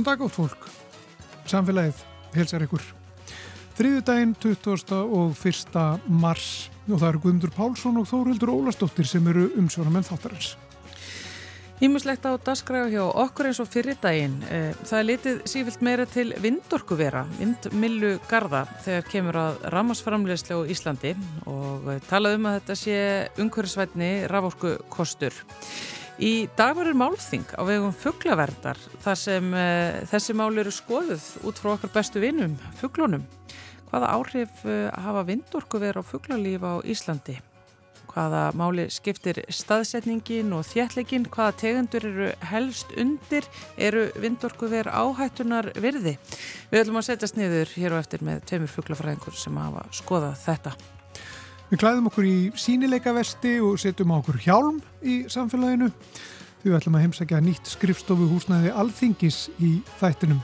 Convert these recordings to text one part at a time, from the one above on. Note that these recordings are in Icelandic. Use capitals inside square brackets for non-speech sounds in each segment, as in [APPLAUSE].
Góðan dag átt fólk. Samfélagið helsar ykkur. Þriðu daginn 20. og 1. mars og það eru Guðmundur Pálsson og Þóruldur Ólastóttir sem eru umsjónamenn þáttarins. Ímuslegt á dasgræðu hjá okkur eins og fyrir daginn. Eh, það er litið sífilt meira til vindorkuvera, vindmillu garda þegar kemur að ramasframlegslega á Íslandi og talað um að þetta sé umhverfisvætni raforku kostur. Í dag verður málþing á vegum fugglaverndar þar sem uh, þessi mál eru skoðuð út frá okkar bestu vinum, fugglunum. Hvaða áhrif uh, hafa vindorku verið á fugglalíf á Íslandi? Hvaða máli skiptir staðsetningin og þjætlegin? Hvaða tegundur eru helst undir? Eru vindorku verið áhættunar virði? Við ætlum að setjast niður hér og eftir með tveimur fugglafræðingur sem hafa skoðað þetta. Við klæðum okkur í sínileika vesti og setjum á okkur hjálm í samfélaginu. Við ætlum að heimsækja nýtt skrifstofu húsnæði alþingis í þættinum.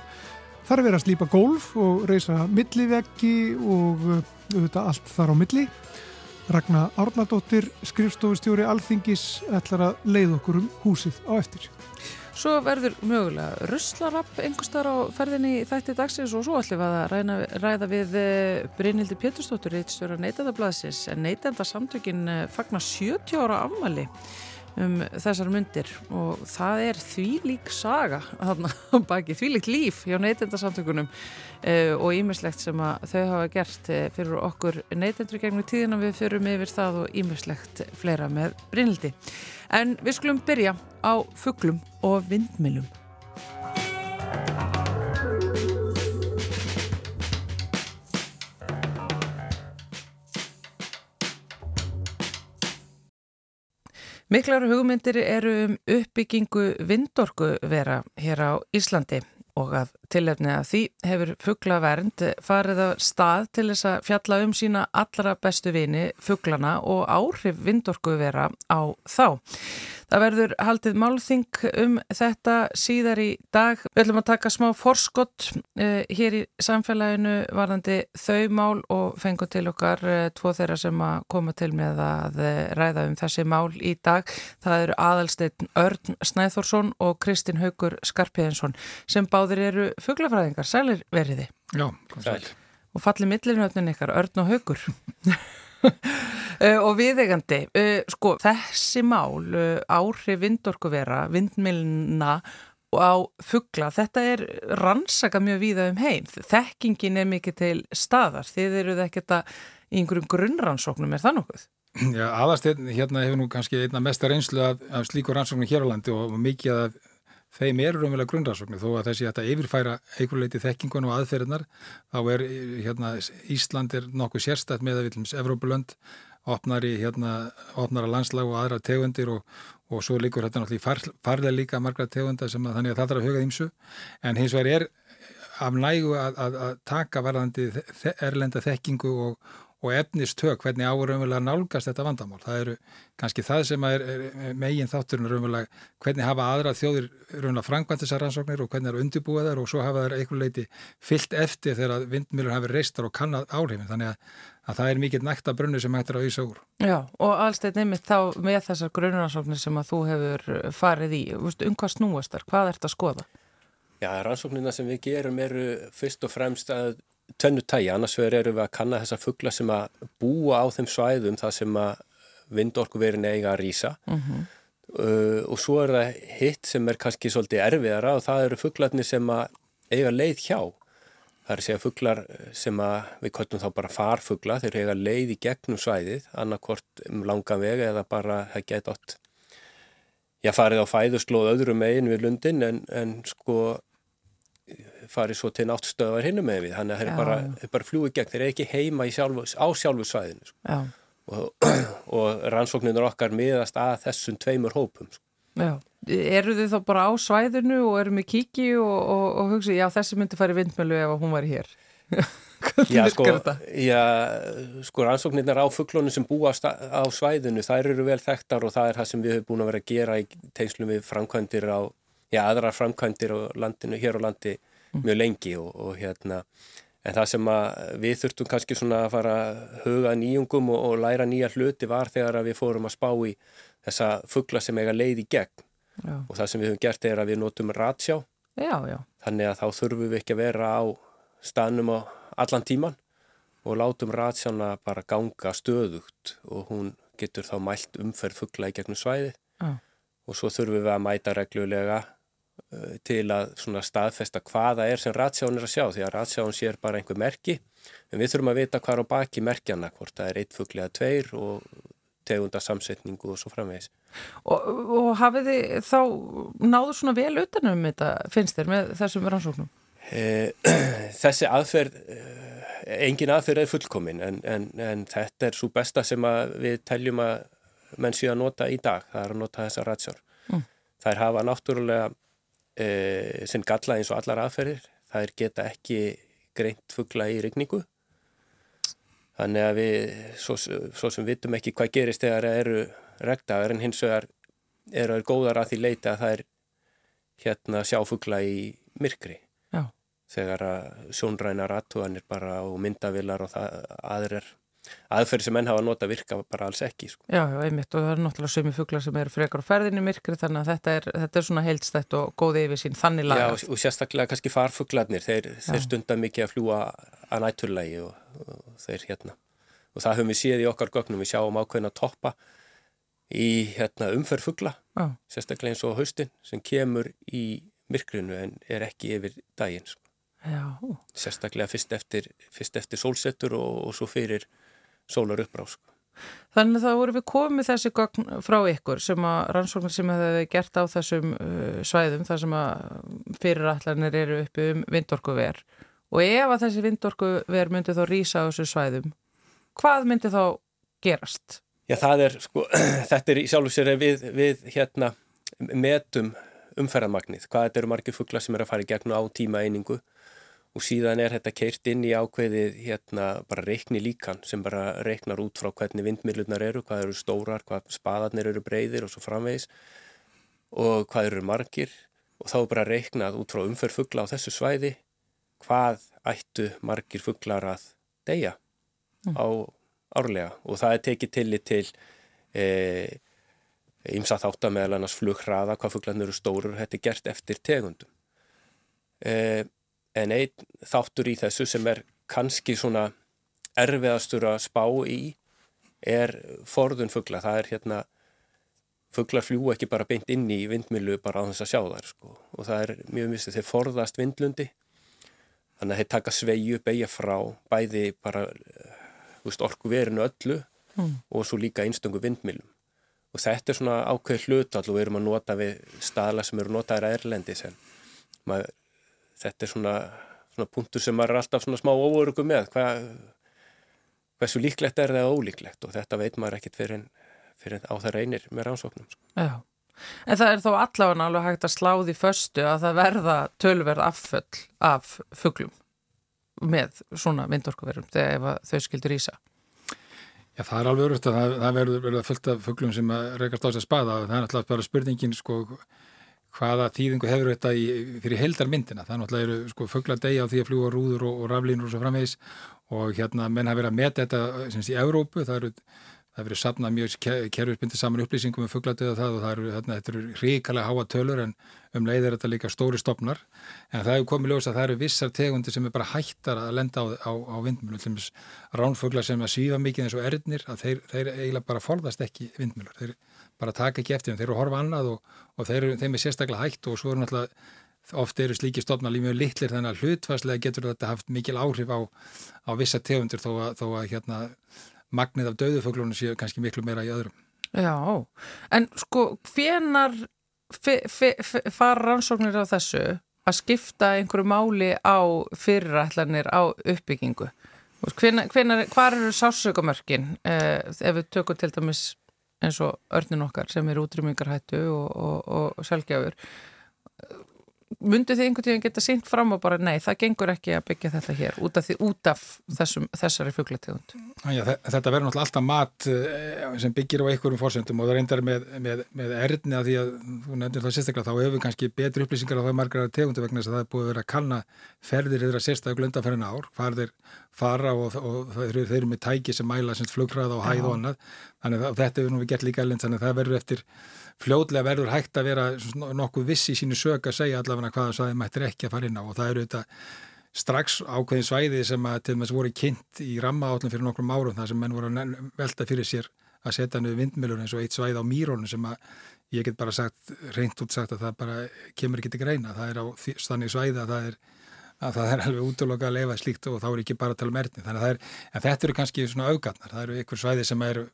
Þar er verið að slípa gólf og reysa milliveggi og uh, auðvitað allt þar á milli. Ragnar Árnardóttir, skrifstofustjóri alþingis, ætlar að leið okkur um húsið á eftir. Svo verður mögulega russlarapp einhverstar á ferðinni þætti dagsins og svo ætlum við að ræna, ræða við eh, Brynildi Péturstóttur, eittstjóra neytendablasins en neytendasamtökin eh, fagnar 70 ára afmæli um þessar myndir og það er því lík saga baki, því lík líf hjá neytendasamtökunum uh, og ímislegt sem að þau hafa gert fyrir okkur neytendur gegnum tíðina við fyrum yfir það og ímislegt fleira með Brynildi. En við skulum byrja á fugglum og vindmilum. Miklar hugmyndir eru um uppbyggingu vindorku vera hér á Íslandi og að tilefni að því hefur fugglavernd farið að stað til þess að fjalla um sína allra bestu vini fugglana og áhrif vindorku vera á þá. Það verður haldið málþing um þetta síðar í dag. Við ætlum að taka smá forskott uh, hér í samfélaginu varðandi þau mál og fengu til okkar uh, tvo þeirra sem að koma til með að uh, ræða um þessi mál í dag. Það eru aðalsteinn Örn Snæþórsson og Kristinn Haugur Skarpiðinsson sem báðir eru fugglafræðingar. Sælir veriði? Já, sæl. Og fallið millinöfnin ykkar, Örn og Haugur. Uh, [LAUGHS] og viðegandi, uh, sko þessi mál, uh, áhrif vindorkuvera, vindmilna á fuggla, þetta er rannsaka mjög víða um heim þekkingin er mikið til staðar þið eruð ekkert að í einhverjum grunnrannsóknum, er það nokkuð? Já, aðastegn hérna hefur nú kannski einna mestar einslu af, af slíkur rannsóknum hér á landi og mikið af þeim eru raunverulega grunnrannsóknir. Þó að þessi að yfirfæra einhverleiti þekkingun og aðferðinar þá er hérna, Ísland er nokkuð sérstætt með að viljums Evrópulönd opnar í hérna, opnar að landslag og aðra tegundir og, og svo líkur þetta náttúrulega far, farlega líka margra tegunda sem að þannig að það er að hugað ímsu en hins vegar er af nægu að, að, að taka varðandi erlenda þekkingu og, og efnistök hvernig áraumverulega nálgast þetta vandamál. Það eru kannski það sem er, er megin þátturinn raunverulega hvernig hafa aðra þjóðir raunverulega framkvæmt þessar rannsóknir og hvernig það eru undirbúið þar og svo hafa þær einhver leiti fyllt eftir þegar vindmjölur hafi reistar og kannad áhrifin. Þannig að, að það er mikill nægt að brunni sem hættir að vísa úr. Já og allstætt nefnitt þá með þessar grunnrannsóknir sem að þú hefur farið í, um hvað snúast þar, hvað ert að skoða? Já, rannsóknina sem við gerum eru fyrst og fremst að tvennu tægi, annars vegar eru við að kanna þessa fuggla sem að búa á þeim svæðum það sem að vindorkuverin eiga að rýsa mm -hmm. uh, og svo er það hitt sem er kannski svolítið erfiðara og það eru fugglarnir sem að eiga leið hjá það er að segja fugglar sem að við köttum þá bara farfuggla þeir eiga leið í gegnum svæðið annarkort um langan veg eða bara það geta átt já farið á fæðuslóð öðrum megin við lundin en, en sko farið svo til náttstöðar hinnum með við. Þannig að þeir bara, bara fljúi gegn. Þeir eru ekki heima sjálfu, á sjálfu svæðinu sko. og, [CLEARS THROAT] og rannsóknir okkar miðast að þessum tveimur hópum sko. Já, eru þið þá bara á svæðinu og eru með kíki og, og, og hugsa, já þessi myndi farið vindmjölu ef hún væri hér? [LAUGHS] Já sko, já, sko rannsóknirnar á fugglónu sem búa á svæðinu þær eru vel þekktar og það er það sem við hefum búin að vera að gera í tegnslum við framkvæmdir á, já aðra framkvæmdir á landinu, hér á landi mjög lengi og, og hérna en það sem við þurftum kannski svona að fara að huga nýjungum og, og læra nýja hluti var þegar við fórum að spá í þessa fuggla sem eiga leið í gegn. Já. og það sem við höfum gert er að við notum ratsjá. Já, já. Þannig að þá þurfum við ekki að vera á stanum á allan tíman og látum ratsjána bara ganga stöðugt og hún getur þá mælt umferð fuggla í gegnum svæði og svo þurfum við að mæta reglulega til að svona staðfesta hvaða er sem ratsján er að sjá því að ratsján sér bara einhver merki en við þurfum að vita hvað er á baki merkjana hvort það er eitt fuggli eða tveir og tegunda samsetningu og svo framvegis. Og, og hafið þið þá náður svona vel utanum þetta finnst þér með þessum rannsóknum? Eh, [CLEARS THROAT] þessi aðferð eh, engin aðferð er fullkomin en, en, en þetta er svo besta sem við teljum að menn séu að nota í dag, það er að nota þessa ratsjár mm. það er hafa náttúrulega e, sinn galla eins og allar aðferðir, það er geta ekki greint fuggla í rigningu þannig að við svo, svo sem vitum ekki hvað gerist þegar það eru regdagar en hins vegar eru það góðar að því leita að það er hérna sjáfuggla í myrkri Já. þegar að sjónrænar aðtúanir bara og myndavillar og það aðrir aðferð sem enn hafa nota virka bara alls ekki sko. Já, já, einmitt og það er náttúrulega sömu fugglar sem eru frekar á ferðinni myrkri þannig að þetta er, þetta er svona heilstætt og góð yfir sín þannig laga. Já, og, sérstaklega kannski farfugglarnir, þeir, þeir stundar mikið að fljúa að nætturlægi og, og þeir hérna og það höfum við séð í okkar gögnum, við sjáum ákveðin að toppa í hérna, umferð fuggla, sérstaklega eins og haustin sem kemur í myrkrinu en er ekki yfir daginn sko. sérstaklega fyrst eftir, fyrst eftir sólsettur og, og svo fyrir sólar upprásk. Þannig þá voru við komið þessi gögn frá ykkur sem að rannsóknir sem hefði gert á þessum uh, svæðum þar sem að fyrirætlanir eru uppi um vindorkuver og ef að þessi vindorkuver myndi þá rýsa á þessu svæðum, hvað myndi þá gerast? Já það er sko, [CLEARS THROAT] þetta er í sjálf og sér við, við hérna metum umferðarmagnið, hvað þetta eru margir fuggla sem er að fara í gegn á tíma einingu og síðan er þetta keirt inn í ákveðið hérna bara reikni líkan sem bara reiknar út frá hvernig vindmiðlunar eru, hvað eru stórar, hvað spaðarnir eru breyðir og svo framvegis og hvað eru margir og þá er bara reiknað út frá umferð fuggla á þessu svæði hvað ættu margir fugglar að deyja mm. á árlega og það er tekið tillit til ímsa e, annars flughraða, hvað fugglarnir eru stóru og þetta er gert eftir tegundum. E, en einn þáttur í þessu sem er kannski svona erfiðastur að spá í er forðun fuggla. Það er hérna, fugglar fljúa ekki bara beint inn í vindmilu bara á þess að sjá þar sko. og það er mjög mistið, þeir forðast vindlundi þannig að þeir taka sveiju, beigja frá, bæði bara veist, orku verinu öllu mm. og svo líka einstungu vindmilum og þetta er svona ákveð hlutall og við erum að nota við staðla sem eru notaðir að Erlendi sem maður þetta er svona, svona punktur sem maður er alltaf svona smá óörugum með. Hvað, hversu líklegt er það ólíklegt? Og þetta veit maður ekkit fyrir, fyrir á það reynir með rannsóknum sko. Já, en það er þó allavega alveg hægt að sláði föstu að það verða tölverð afföll af fugglum með svona vindorkuverum þegar þau skildur ísa Já, það er alveg örust að það, það verður, fullt af fugglum sem reykast á sig að spaða. Það er alltaf bara spurningin sko hvaða þýðingu hefur þetta í, fyrir heldarmyndina. Það er náttúrulega eru sko fuggladegi á því að fljúa rúður og, og raflínur og svo framvegis. Og hérna menn hafa verið að meta þetta sem sé í Európu, það eru það verið sapnað mjög kerfisbindi saman upplýsingum um fuggladegi og það og það eru, þarna, þetta eru ríkalega háa tölur en um leið er þetta líka stóri stopnar en það hefur komið ljós að það eru vissar tegundi sem er bara hættar að lenda á, á, á vindmjölu, ránfuglar sem að svífa mikið eins og erðnir að þeir, þeir bara taka ekki eftir þeim, þeir eru að horfa annað og, og þeir, þeim er sérstaklega hægt og svo eru náttúrulega ofte eru slíki stofna líf mjög litlir þannig að hlutfærslega getur þetta haft mikil áhrif á, á vissa tegundir þó að, þó að hérna, magnið af döðufuglunum séu kannski miklu meira í öðrum. Já, en sko hvenar fara rannsóknir á þessu að skipta einhverju máli á fyrirætlanir á uppbyggingu? Hvenar, hvenar, hvar eru sásökumörkin eh, ef við tökum til dæmis eins og örnin okkar sem er útrymmingarhættu og, og, og sjálfgjafur myndu þið einhvern tíðan geta sínt fram og bara nei, það gengur ekki að byggja þetta hér út af, því, út af þessum, þessari fuggletegund? Já, þetta verður náttúrulega alltaf mat eh, sem byggir á einhverjum fórsendum og það reyndar með, með, með erðni að því að þú nefnir það sérstaklega þá hefur kannski betri upplýsingar á það margar tegundu vegna þess að það er búið að vera að kanna ferðir yfir að sérstaklega glöndaferðina ár hvað þeir fara og, og þeir, þeir eru með tæki sem mæla sem flugfræða og hæð og annað. Þannig að þetta hefur nú við gert líka elend þannig að það verður eftir fljóðlega verður hægt að vera nokkuð viss í sínu sög að segja allavega hvaða sæði mættir ekki að fara inn á. Og það eru þetta strax ákveðin svæði sem að til og með voru kynnt í rammaállum fyrir nokkrum árum þar sem menn voru að velta fyrir sér að setja niður vindmjölur eins og eitt svæði á mýrónu sem að ég get bara sagt, reynt út sagt að það bara kemur ekki til greina. Það er á stannig svæði að það er, að það er alveg útloka að leifa slíkt og þá er ekki bara að tala um erðni. Þannig að það er, en þetta eru kannski svona augatnar. Það eru ykkur svæði sem eru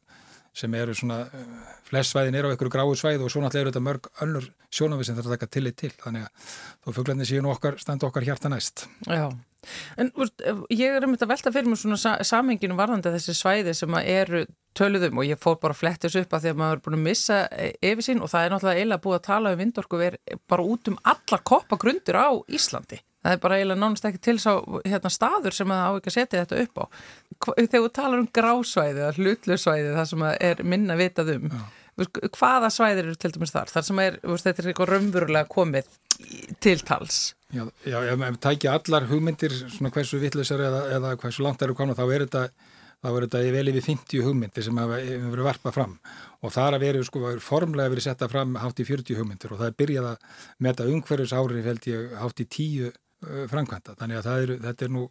sem eru svona, eh, flest svæðin er á einhverju gráu svæði og svo náttúrulega eru þetta mörg önnur sjónavið sem er að taka tillit til þannig að þó fugglarnir nú okkar, standa okkar hjarta næst Já, en úr, ég er um þetta velta fyrir mig svona sa samenginu varðandi þessi svæði sem eru töluðum og ég fór bara að flettis upp að því að maður er búin að missa e, yfir sín og það er náttúrulega eiginlega búið að tala um vindorku bara út um allar koppagrundir á Íslandi það er bara eiginlega nánast ekki til sá hérna, staður sem það á ekki að setja þetta upp á. Þegar þú talar um grásvæði eða hlutlusvæði það sem er minna vitað um Já. hvaða svæðir eru til dæmis þar? Þar sem er, þetta er eitthvað raunverulega komið til tals. Já, já ef við tækja allar hugmyndir svona hversu vittlusar eða, eða hversu langt eru konar þá er þetta þá er þetta vel yfir 50 hugmyndir sem hafa verið varpað fram. Og þar að veru sko formlega verið setta fram hátt í 40 hugmyndir og það er byrjað að meta umhverjus árið held ég hátt í 10 Uh, framkvæmta. Þannig að er, þetta er nú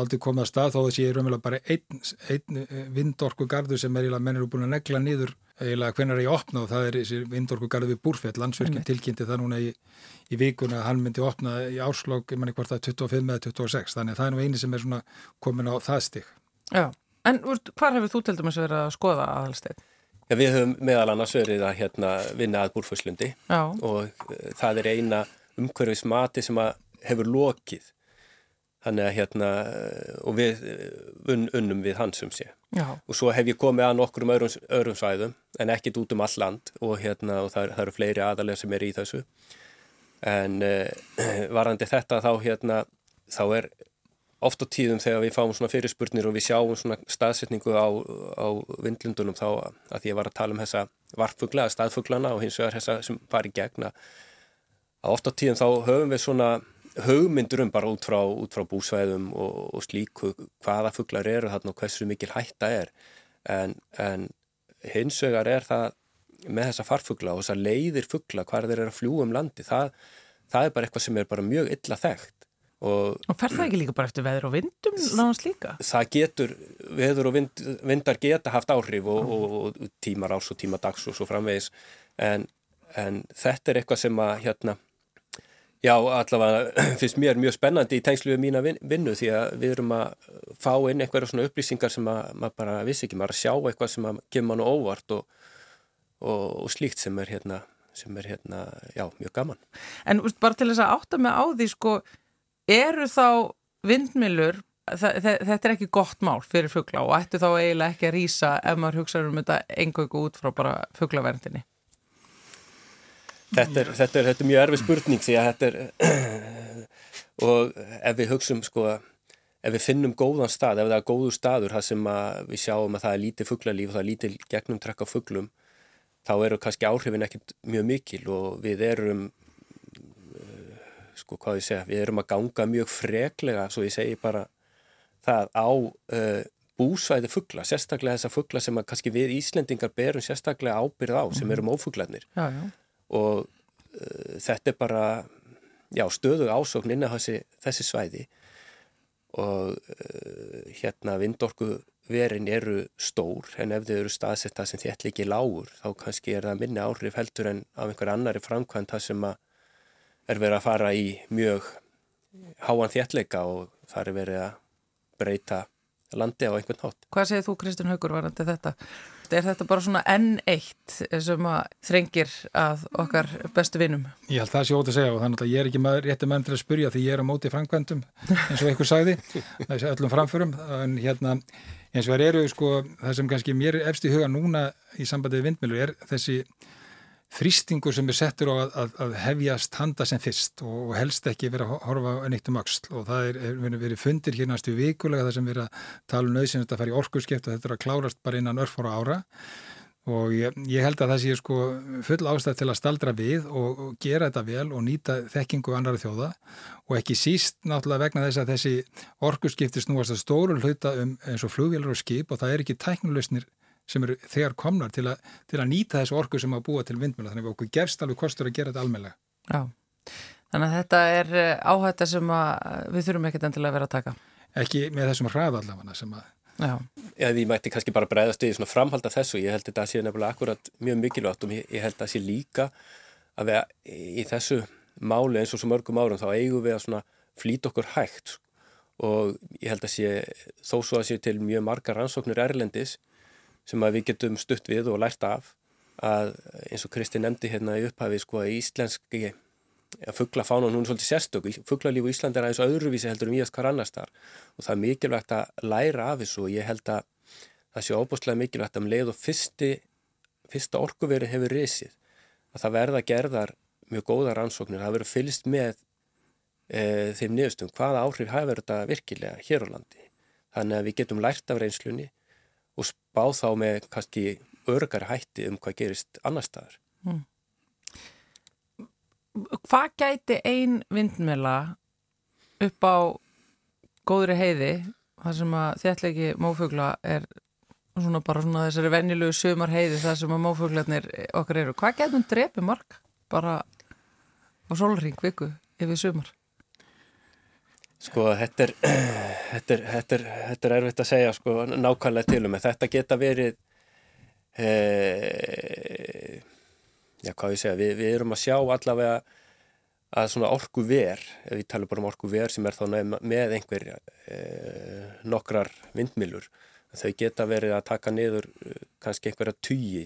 aldrei komið að stað þó að það sé raunverulega bara einn, einn uh, vindorku gardu sem er eiginlega mennir búin að negla niður eiginlega hvernig er ég að opna og það er þessi vindorku gardu við Búrfell, landsverkinn tilkynnti það núna í, í vikuna að hann myndi opna í áslokk, ég manni hvort það er 25 eða 26, þannig að það er nú eini sem er svona komin á það stig. Já, en hvar hefur þú til dæmis verið að skoða aðalsteg? Já, við höfum meðal annars verið að hérna, vinna að Búrfellslundi og uh, það er eina umhverfismati sem að hefur lokið. Þannig að hérna og við un, unnum við hans um sé. Já. og svo hef ég komið að nokkrum öðrum, öðrum svæðum en ekkit út um all land og hérna og það, það eru fleiri aðalega sem er í þessu. En [CLEARS THROAT] uh, varandi þetta þá hérna þá er oft á tíðum þegar við fáum svona fyrirspurnir og við sjáum svona staðsetningu á, á vindlundunum þá að því að ég var að tala um þessa varfugla, staðfuglana og hins vegar þessa sem fari gegna að oft á tíðum þá höfum við svona hugmyndurum bara út frá, út frá búsvæðum og, og slíku hvaða fugglar eru þarna og hversu mikil hætta er. En, en hins vegar er það með þessa farfugla og þessa leiðir fuggla hvar þeir eru að fljúa um landi það, það er bara eitthvað sem er bara mjög illa þekkt. Og, og fer það ekki líka bara eftir veður og vindum náðans líka? Það getur, veður og vind, vindar geta haft áhrif og, og, og tímar ás og tíma dags og svo framvegis. En, en þetta er eitthvað sem að hérna Já, allavega [CLEARS THROAT] finnst mér mjög spennandi í tengslu við mína vinnu því að við erum að fá inn eitthvað svona upplýsingar sem að, maður bara vissi ekki, maður að sjá eitthvað sem að kemur mann óvart og, og, og slíkt sem er hérna, sem er hérna, já, mjög gaman. En úst, bara til þess að átta mig á því, sko, eru þá vindmilur, þetta er ekki gott mál fyrir fuggla og ættu þá eiginlega ekki að rýsa ef maður hugsaður um þetta engöku út frá bara fugglaverndinni? Þetta er, þetta, er, þetta er mjög erfið spurning því að þetta er [CLEARS THROAT] og ef við hugsaum sko ef við finnum góðan stað, ef það er góðu staður það sem við sjáum að það er lítið fugglalíf og það er lítið gegnum trekka fugglum þá eru kannski áhrifin ekkert mjög mikil og við erum sko hvað ég segja, við erum að ganga mjög freklega, svo ég segi bara það á uh, búsvæði fuggla, sérstaklega þessa fuggla sem að kannski við Íslendingar berum sérstaklega ábyrð á sem mhm. eru mófugglarnir og uh, þetta er bara já, stöðu ásókn inn á þessi, þessi svæði og uh, hérna vindorku verin eru stór en ef þau eru staðsetta sem þetta ekki lágur þá kannski er það minni áhrif heldur en af einhver annari framkvæmt það sem er verið að fara í mjög háan þéttleika og það er verið að breyta landi á einhvern hátt. Hvað segir þú Kristján Haugur varandi þetta? Er þetta bara svona enn eitt sem að þrengir að okkar bestu vinum? Ég held það sé ótaf að segja og þannig að ég er ekki maður, rétti menn til að spurja því ég er á móti framkvæmdum eins og einhver sagði, [LAUGHS] þessi öllum framförum en hérna eins og það eru sko það sem kannski mér efst í huga núna í sambandið vindmilu er þessi þrýstingur sem er settur á að, að, að hefjast handa sem fyrst og, helst ekki vera að horfa neitt um axl og það er, er verið fundir hérna stu vikulega það sem verið að tala um nöðsynast að fara í orkurskeft og þetta er að klárast bara innan örfóra ára. Og ég, ég held að það sé sko full ástæð til að staldra við og, og gera þetta vel og nýta þekkingu annara þjóða. Og ekki síst náttúrulega vegna þess að þessi orkurskipti snúast að stóru hluta um eins og flugvélar og skip og það er ekki tæknuleysnir sem eru þegar komnar til, a, til að nýta þessu orku sem að búa til vindmjöla þannig að okkur gefst alveg kostur að gera þetta almeinlega. Já, þannig að þetta er eh, áhætta sem við þurfum ekkert endilega að vera að taka. Ekki með þessum hraða allavega sem að... Já. Já, því mætti kannski bara bregðast við svona framhalda þessu, ég held þetta að sé nefnilega akkurat mjög mikilvægt og ég held að sé líka að við í þessu máli eins og svo mörgum árum þá eigum við að svona flýta okkur hægt og ég held að sé þó svo að sé til mjög margar rannsóknir erlendis sem við getum stutt við og lært af að eins og Kristi nefndi hérna í upphafi sko að íslenski að fugglafána hún er svolítið sérstök. Fugglalífu í Íslandi er aðeins öðruvísi heldur um íast hvar annars þar og það er mikilvægt að læra af þessu og ég held að það sé óbúslega mikilvægt að um leið og fyrsti, fyrsta orkuveri hefur risið að það verða gerðar mjög góða rannsóknir, það verður fylgst með e, þeim niðurstum hvaða áhrif hafa verið þetta virkilega hér á landi? Þannig að við getum lært af reynslunni og spá þá með kannski örgar hætti um hvað gerist annar staðar. Mm. Hvað gæti ein vindmjöla upp á góðri heiði, þar sem að þjættlegi mófugla er svona bara svona þessari venjulegu sömar heiði þar sem að mófuglarnir okkar eru. Hvað gætum drepi marg bara á solring viku yfir sömar? Sko þetta er, [CLEARS THROAT] þetta, er, þetta, er, þetta er erfitt að segja sko nákvæmlega til um þetta geta verið e, já hvað ég segja? Við, við erum að sjá allavega að svona orgu ver ef við talum bara um orgu ver sem er þá með einhver e, nokkrar vindmilur þau geta verið að taka niður e, kannski einhverja tugi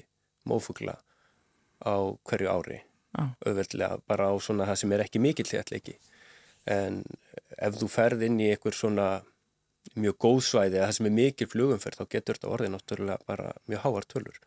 mófugla á hverju ári. Ah. auðveldlega bara á svona það sem er ekki mikill hljallegi en ef þú ferð inn í einhver svona mjög góð svæði að það sem er mikil flugumferð þá getur þetta orðið náttúrulega bara mjög háar tölur.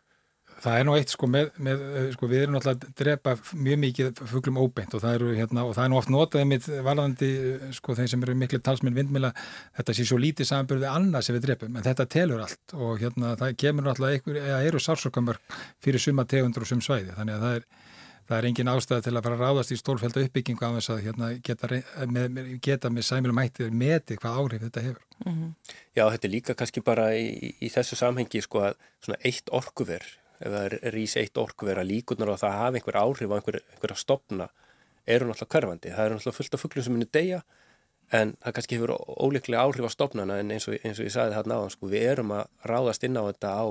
Það er nú eitt sko með, með sko við erum náttúrulega að drepa mjög mikið fuglum óbeint og það eru hérna og það er nú oft notaðið mitt varðandi sko þeir sem eru miklu talsminn vindmila þetta sé svo lítið samanbyrðið annað sem við drepum en þetta telur allt og hérna það kemur náttúrulega einhver, eða eru sársökamörk fyrir suma tegundur og sum svæði þannig að það er það er engin ástæði til að fara að ráðast í stórfælda uppbyggingu á þess að hérna, geta, með, geta með sæmilum hætti meti hvað áhrif þetta hefur. Mm -hmm. Já, þetta er líka kannski bara í, í þessu samhengi sko að svona eitt orkuver, ef það er rís eitt orkuver að líkunar og það hafa einhver áhrif á einhver, einhver að stopna, eru náttúrulega hverfandi. Það eru náttúrulega fullt af fugglum sem munir deyja en það kannski hefur óleiklega áhrif á stopnana en eins og, eins og ég sagði þarna á sko, við erum að ráðast inn á þetta á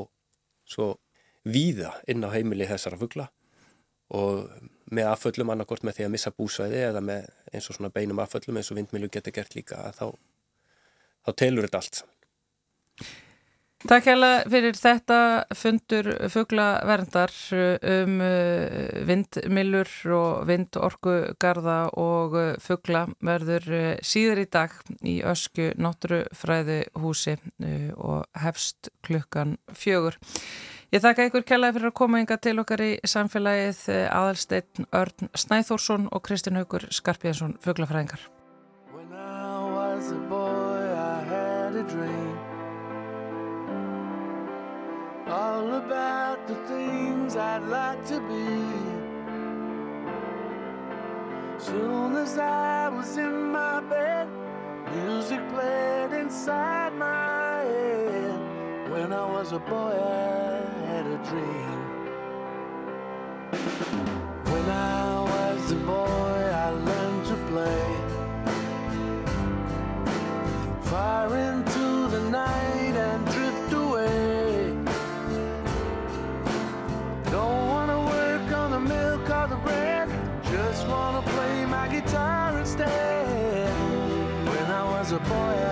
svo víða inn á heimili þessara fuggla og með afföllum annarkort með því að missa búsvæði eða með eins og svona beinum afföllum eins og vindmilu getur gert líka þá, þá telur þetta allt Takk hella fyrir þetta fundur fugglaverndar um uh, vindmilur og vindorkugarða og uh, fuggla verður uh, síður í dag í ösku náttúrufræði húsi og hefst klukkan fjögur Ég þakka ykkur kjallaði fyrir að koma ynga til okkar í samfélagið eh, aðalsteinn Örn Snæþórsson og Kristinn Haugur Skarpjænsson, fuglafræðingar. All about the things I'd like to be Soon as I was in my bed Music played inside my head When I was a boy I dream. When I was a boy, I learned to play. Far into the night and drift away. Don't wanna work on the milk or the bread, just wanna play my guitar instead. When I was a boy,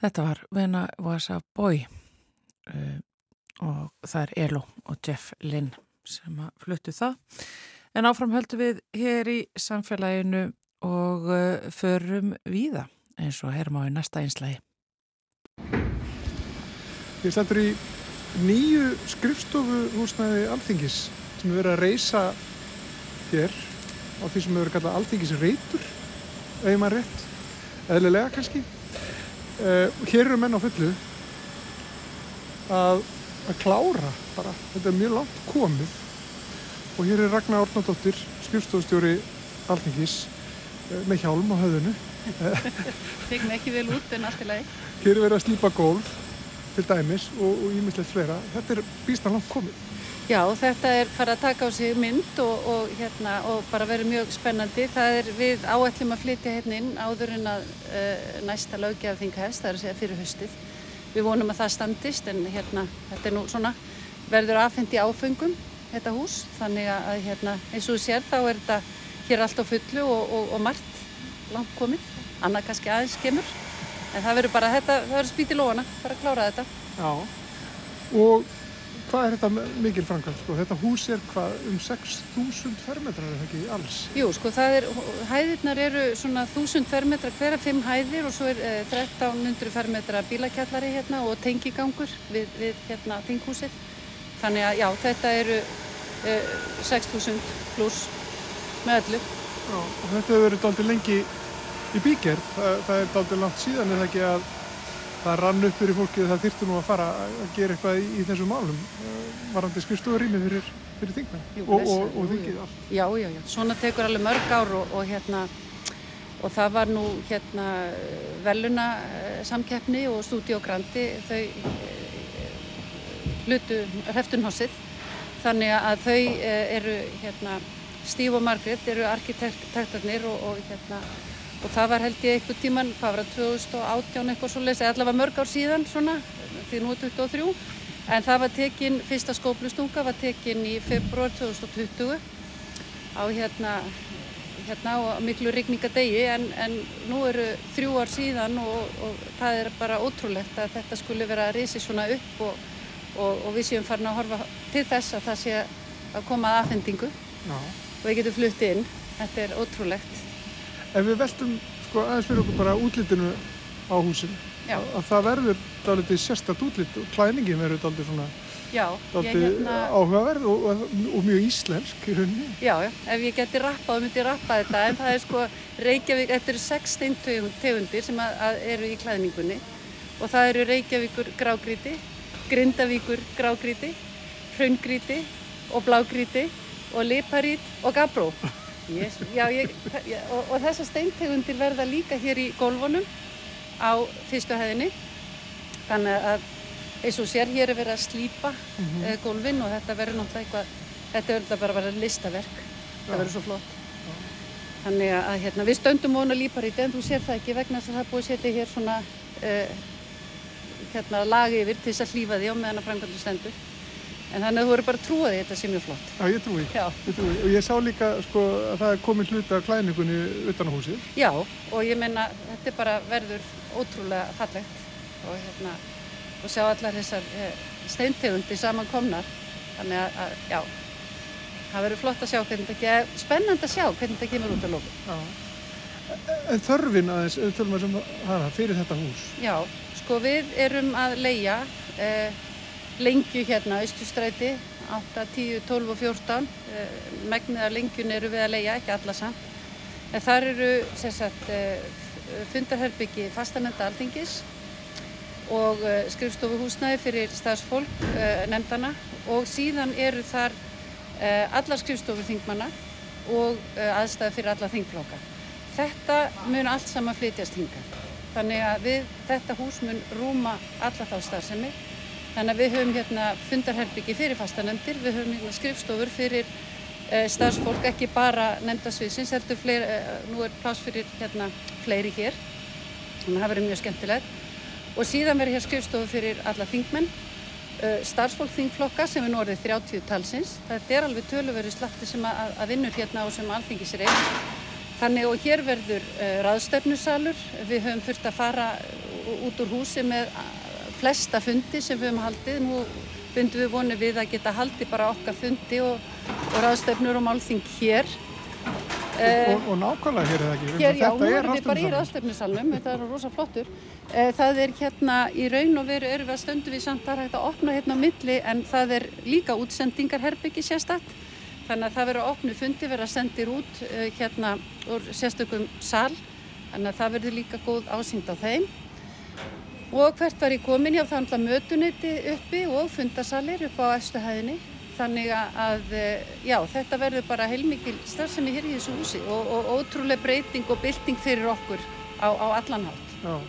Þetta var I was a boy uh, og það er Elo og Jeff Lynn sem að fluttu það. En áfram höldum við hér í samfélaginu og uh, förum víða eins og herma á í næsta einslægi. Ég stendur í nýju skrifstofu húsnæði Alþingis sem er verið að reysa hér á því sem hefur verið kallað Alþingis reytur, maður rétt, eðlilega kannski. Uh, hér eru menn á fullu að, að klára bara, þetta er mjög langt komið og hér er Ragnar Ornadóttir, skrifstofustjóri Alþingis uh, með hjálm á höfðinu. [LAUGHS] Tegum ekki vel út en allt í lagi. Hér er verið að slípa gólf til dæmis og, og ímislegt fleira. Þetta er býstan langt komið. Já, þetta er fara að taka á sig mynd og, og, hérna, og bara verið mjög spennandi. Það er við áætlum að flytja hérna inn áður en að uh, næsta löggjafþing hefst, það er að segja fyrir höstið. Við vonum að það standist en hérna, þetta er nú svona, verður afhengt í áfengum, þetta hús. Þannig að hérna, eins og þú sér þá er þetta hér allt á fullu og, og margt langt komið. Annað kannski aðeins kemur. En það verður bara, þetta, það verður spýt í lóana, bara að klára þetta. Já. Og hvað er þetta mikil framkvæmt? Sko? Þetta hús er hvað um 6.000 fermetrar er það ekki alls? Jú, sko, er, hæðirnar eru svona 1000 fermetra hverja fimm hæðir og svo er eh, 1300 fermetra bílakjallari hérna og tengigangur við, við hérna þinghúsið. Þannig að já, þetta eru eh, 6000 pluss með öllu. Já. Og þetta hefur verið dálítið lengi í bígerð. Það, það er dálítið langt síðan er það ekki að það rann upp fyrir fólkið að það þyrftu nú að fara að gera eitthvað í, í þessum málum. Uh, Varandi skrifstofurími fyrir, fyrir þingmenn Jú, og, og, og þingið allt. Já, já, já. Svona tekur alveg mörg ár og, og hérna og það var nú hérna veluna samkeppni og Studio Grandi þau eh, hlutu hreftunhossið þannig að þau eh, eru hérna Steve og Margaret eru arkitektarnir og, og hérna og það var held ég einhver tíman, hvað var það, 2018 eitthvað svo leiðis, eða allavega mörg ár síðan svona, því nú er 23 en það var tekin, fyrsta skóplustunga var tekin í februar 2020 á hérna hérna á miklu rigningadegi en, en nú eru þrjú ár síðan og, og það er bara ótrúlegt að þetta skulle vera að risi svona upp og, og, og við séum farin að horfa til þess að það sé að koma að afhendingu Já. og við getum flutt inn. Þetta er ótrúlegt. Ef við veltum sko, aðeins fyrir okkur bara útlitinu á húsin, Já. að, að það verður dálítið sérstætt útlit og klæningin verður dálítið svona Já, dálítið hérna, áhugaverð og, og, og mjög íslensk í rauninni. já, já, ef ég geti rappað, þá myndi ég rappa þetta en það er sko Reykjavík, þetta eru sex steintegundir sem að, að eru í klæðningunni og það eru Reykjavíkur grágríti, Grindavíkur grágríti, Hraungríti og Blágríti og Liparít og Gabró. Yes, já, ég, já, og, og þessar steintegundir verða líka hér í gólfunum á fyrstu hæðinni. Þannig að eins og sér hér er verið að slípa mm -hmm. gólfin og þetta verður náttúrulega eitthvað þetta verður bara að vera listaverk. Það verður svo flott. Þannig að hérna, við stöndum vona líparítið en þú sér það ekki vegna þess að það er búið að setja hér svona uh, hérna, lagi yfir til þess að hlýfa því á meðan að framkvæmdu stendur En þannig að þú eru bara því að þetta sé mjög flott. Já, ég trúi. Já. Ég trúi. Og ég sá líka sko að það er komin hluti af klæningunni utan á húsið. Já, og ég meina, þetta er bara verður ótrúlega fallegt og hérna, og sjá allar þessar eh, steintegundi saman komnar. Þannig að, að, já, það verður flott að sjá hvernig þetta, ge- spennandi að sjá hvernig þetta kemur út á lóku. En þörfin aðeins, við tölum að sem hana, fyrir þetta hús. Já, sko við erum að leia eh, lengju hérna, Östustræti, 8, 10, 12 og 14. Eh, megnið af lengjun eru við að leia, ekki alla samt. En þar eru sagt, eh, fundarherbyggi fastanenda alþingis og eh, skrifstofuhúsnæði fyrir stafsfólk eh, nefndana og síðan eru þar eh, allar skrifstofur þingmanna og aðstæði fyrir alla þingflokka. Þetta mun allt saman flytjast hingað. Þannig að við, þetta hús mun rúma alla þá starfsemi. Þannig að við höfum hérna fundarherbyggi fyrir fastanemndir, við höfum hérna skrifstofur fyrir uh, starfsfólk, ekki bara nefndasviðsins, heldur fleiri, uh, nú er pláss fyrir hérna fleiri hér. Þannig að það verður mjög skemmtilegt. Og síðan verður hér skrifstofu fyrir alla þingmenn, uh, starfsfólk þingflokka sem er nú orðið 30 talsins. Þetta er alveg töluverið slatti sem að, að vinnur hérna og sem alþingis er. Þannig og hér verður ráðstefnusalur. Við höfum þurft að fara út úr húsi með flesta fundi sem við höfum haldið. Nú bundum við vonið við að geta haldið bara okkar fundi og, og ráðstefnur og málþing hér. Og, og, og nákvæmlega hér er það ekki. Hér, já, nú er erum við bara í ráðstefnusalnum, þetta er rosa flottur. Eh, Það er hérna í raun og veru erum við að stöndu við samt að hægt að opna hérna á milli en það er líka útsendingarherbyggi sérstætt. Þannig að það verður að opnu fundi, verður að sendir út eh, hérna úr sérstökum sal. Þannig að það verður líka góð ásýnd á þeim. Og hvert var ég komin? Já, það er alltaf mötuneyti uppi og fundasalir upp á efstu hæðinni. Þannig að- að, eh, já, þetta verður bara heilmikil starfsemi hér í þessu húsi og, og ótrúlega breyting og bylting fyrir okkur á, á allan hátt. Já.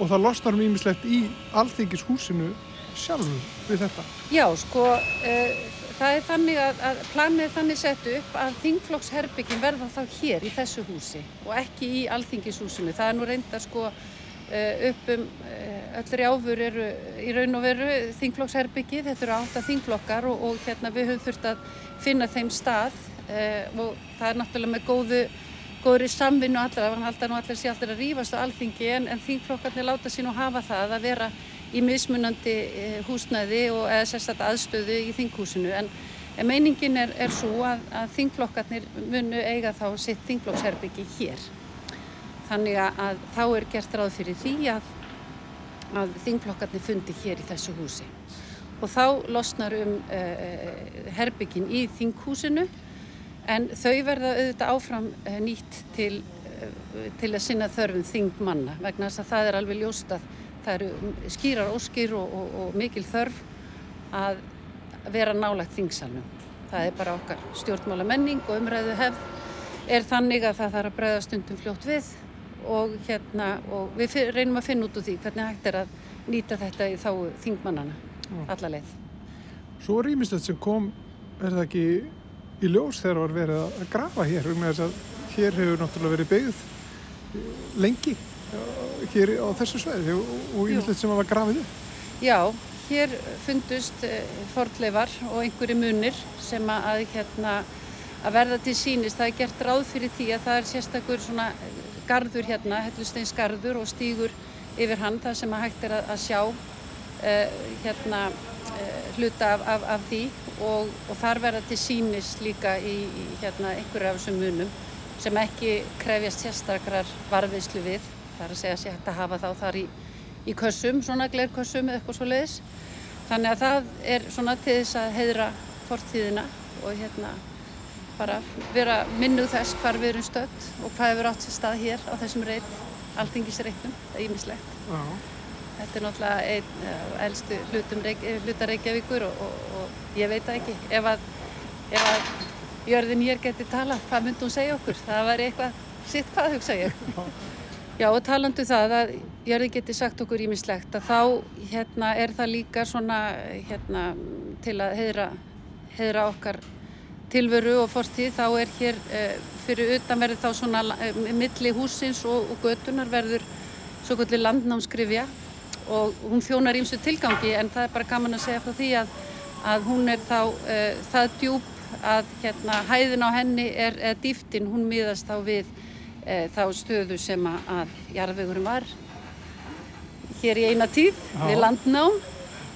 Og það losnar um ímislegt í alþingishúsinu sjálfu við þetta. Já, sko, uh, það er þannig að, að planið þannig sett upp að þingflokksherbyggin verða þá hér í þessu húsi og ekki í alþingishúsinu. Það er nú reynda sko upp um uh, öll rjáfur eru í raun og veru þingflokksherbyggi, þetta eru átta þingflokkar og, og hérna við höfum þurft að finna þeim stað. Uh, og það er náttúrulega með góðu góðri samvinnu allra, hann halda nú allir sé allir að rífast á alþingi en, en þingflokkarnir láta sín og hafa það að vera í mismunandi eh, húsnæði og eða sérstætt aðstöðu í þinghúsinu. En, en meiningin er, er svo að, að þingflokkarnir munu eiga þá sitt þingflokksherbyggi hér. Þannig að, þá er gert ráð fyrir því að, að þingflokkarnir fundi hér í þessu húsi. Og þá losnar um uh, herbyggin í þinghúsinu en þau verða auðvitað áfram uh, nýtt til, uh, til að sinna þörfum þingmanna vegna þess að það er alveg ljóst að það eru skýrar óskýr og, og, og mikil þörf að vera nálagt þingsalnum. Það er bara okkar stjórnmála menning og umræðu hefð er þannig að það þarf að bregða stundum fljótt við og, hérna, og við reynum að finna út úr því hvernig hægt er að nýta þetta í þá þingmannana alla leið. Svo ímislegt sem kom, er það ekki í ljós þegar var verið að grafa hér, um þess að hér hefur náttúrulega verið byggð eh, lengi eh, hér á þessu sveið og ímislegt sem var grafið upp. Já, hér fundust uh, fornleifar og einhverju munir sem að, að, hérna, að verða til sínis. Það er gert ráð fyrir því að það er sérstakur svona garður hérna, hellusteins garður og stígur yfir hann þar sem að hægt er að, að sjá uh, hérna, uh, hluta af, af, af því og, og þar verða til sínis líka í, í hérna, einhverju af þessum munum sem ekki krefjast sérstakrar varfiðslu við. Það er að segja sér hægt að hafa þá þar í í kössum, svona glerkössum eða eitthvað svo leiðis. Þannig að það er svona til þess að heiðra fortíðina og hérna bara vera minnuð þess hvar við erum stödd og hvað hefur átt sér stað hér á þessum reynd, alþingisreitnum, það er ímislegt. Já. Þetta er náttúrulega einn eh, hlutum, Reykj- eh, hluta Reykjavíkur og, og, og ég veit það ekki. Ef að, ef að jörðin hér geti talað, hvað myndi hún segja okkur? Það væri eitthvað sitt hvað hugsa ég. Já og talandu það að jörði geti sagt okkur ímislegt að þá hérna, er það líka svona hérna, til að heiðra, heiðra okkar tilveru og fortíð þá er hér uh, fyrir utan verður þá svona uh, milli húsins og, og götunar verður svo kvöldi landnámskrifja og hún þjónar ímsu tilgangi en það er bara gaman að segja frá því að að hún er þá uh, það djúb að hérna, hæðin á henni er, er dýftin, hún miðast þá við uh, þá stöðu sem að, jarðvegurum var hér í eina tíð Já. við landnám.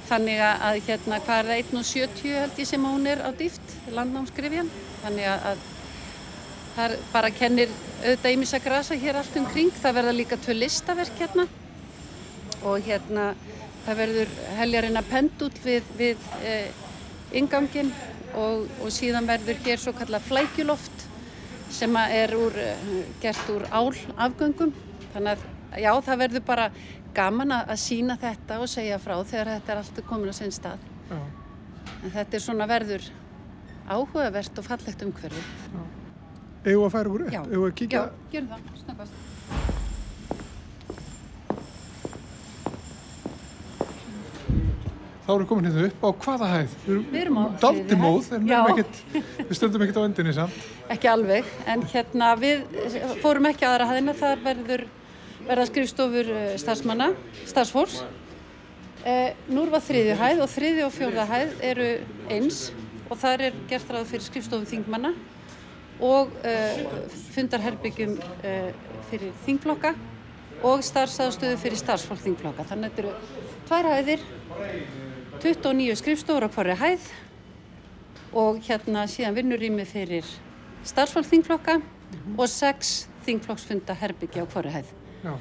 Þannig að, að hérna hvað er það 1.70 held ég sem hún er á dýft landnámskrifjan þannig að, að það bara kennir auðvitað ímissa grasa hér allt um kring. Það verða líka tvö listaverk hérna. Og hérna það verður heljarinn að pendull við, við eh, ingangin og, og síðan verður hér svo kallað flækjuloft sem að er úr, eh, gert úr álafgöngum. Þannig að já það verður bara gaman að, að sína þetta og segja frá þegar þetta er alltaf komin á sinn stað. Já. en þetta er svona verður áhugavert og fallegt umhverfi við að færa úr upp? Við að kíkja? já, gerum það, snöggast Þá erum við komin hérna upp á hvaða hæð? Við erum á Daldi þriðju móð, hæð. en við, ekkert, við stöndum ekkert á endinni samt. ekki alveg, en hérna við fórum ekki aðra hæðina, þar verður verða skrifstofur eh, starfsmanna, starfsfólks. Eh, Núr var þriðju hæð og þriðju og fjórða hæð eru eins og þar er gert ráð fyrir skrifstofum þingmanna og eh, fundarherbyggjum eh, fyrir þingflokka og starfsaðstöðu fyrir starfsfólk þingflokka. Þannig að þetta eru tvær hæðir, 29 skrifstofur á hverju hæð og hérna síðan vinnurými fyrir starfsfólk þingflokka og sex þingflokksfunda herbyggja á hverju hæð. Já.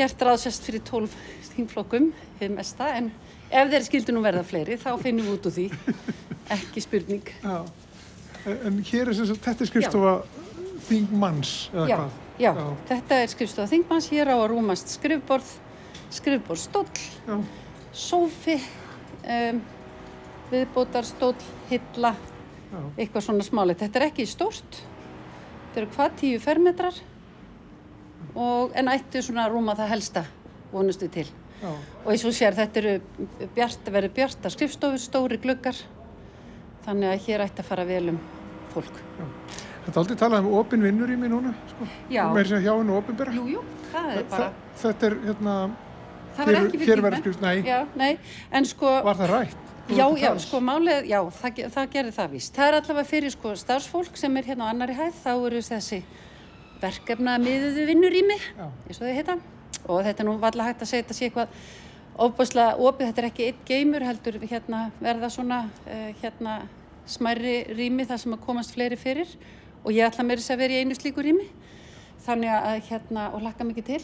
Gert ráðsest fyrir 12 þingflokkum, við mesta, en ef þeir skildu nú verða fleiri þá finnum við út úr því, ekki spurning. Já. En, hér er sem sagt, þetta er skrifstofa þingmanns, eða Já, hvað? já, þetta er skrifstofa þingmanns, hér á að rúmast skrifborð, skrifborðstóll, Já. sófi, um, viðbótarstóll, hilla, Já. eitthvað svona smálegt. Þetta er ekki stórt, þetta eru hvað tíu fermetrar og en ættu svona að rúma það helsta vonustu til. Já. Og eins og sér þetta eru bjart, verður bjarta skrifstofur, stóri gluggar, þannig að hér ætti að fara vel um fólk. Þetta er aldrei talað um opin vinnur í mig núna, sko. Já. Mér sé hjá hennu opinbera. Jú, jú, það er bara, Þetta er, hérna, það var ekki fyrir. Já, en sko, var það rætt? já, að já, sko málið, já, það, það gerir það víst. Það er allavega fyrir sko starfsfólk sem er hérna á annari hæð, þá eru þessi verkefna miðuðu vinnurými, Já. eins og þau heita. Og þetta er nú valla hægt að segja þetta sé eitthvað ofbúslega opið, þetta er ekki eitt geimur heldur hérna verða svona uh, hérna smærri rými þar sem að komast fleiri fyrir og ég ætla mér þess að vera í einu slíku rými þannig að hérna og lakka mikið til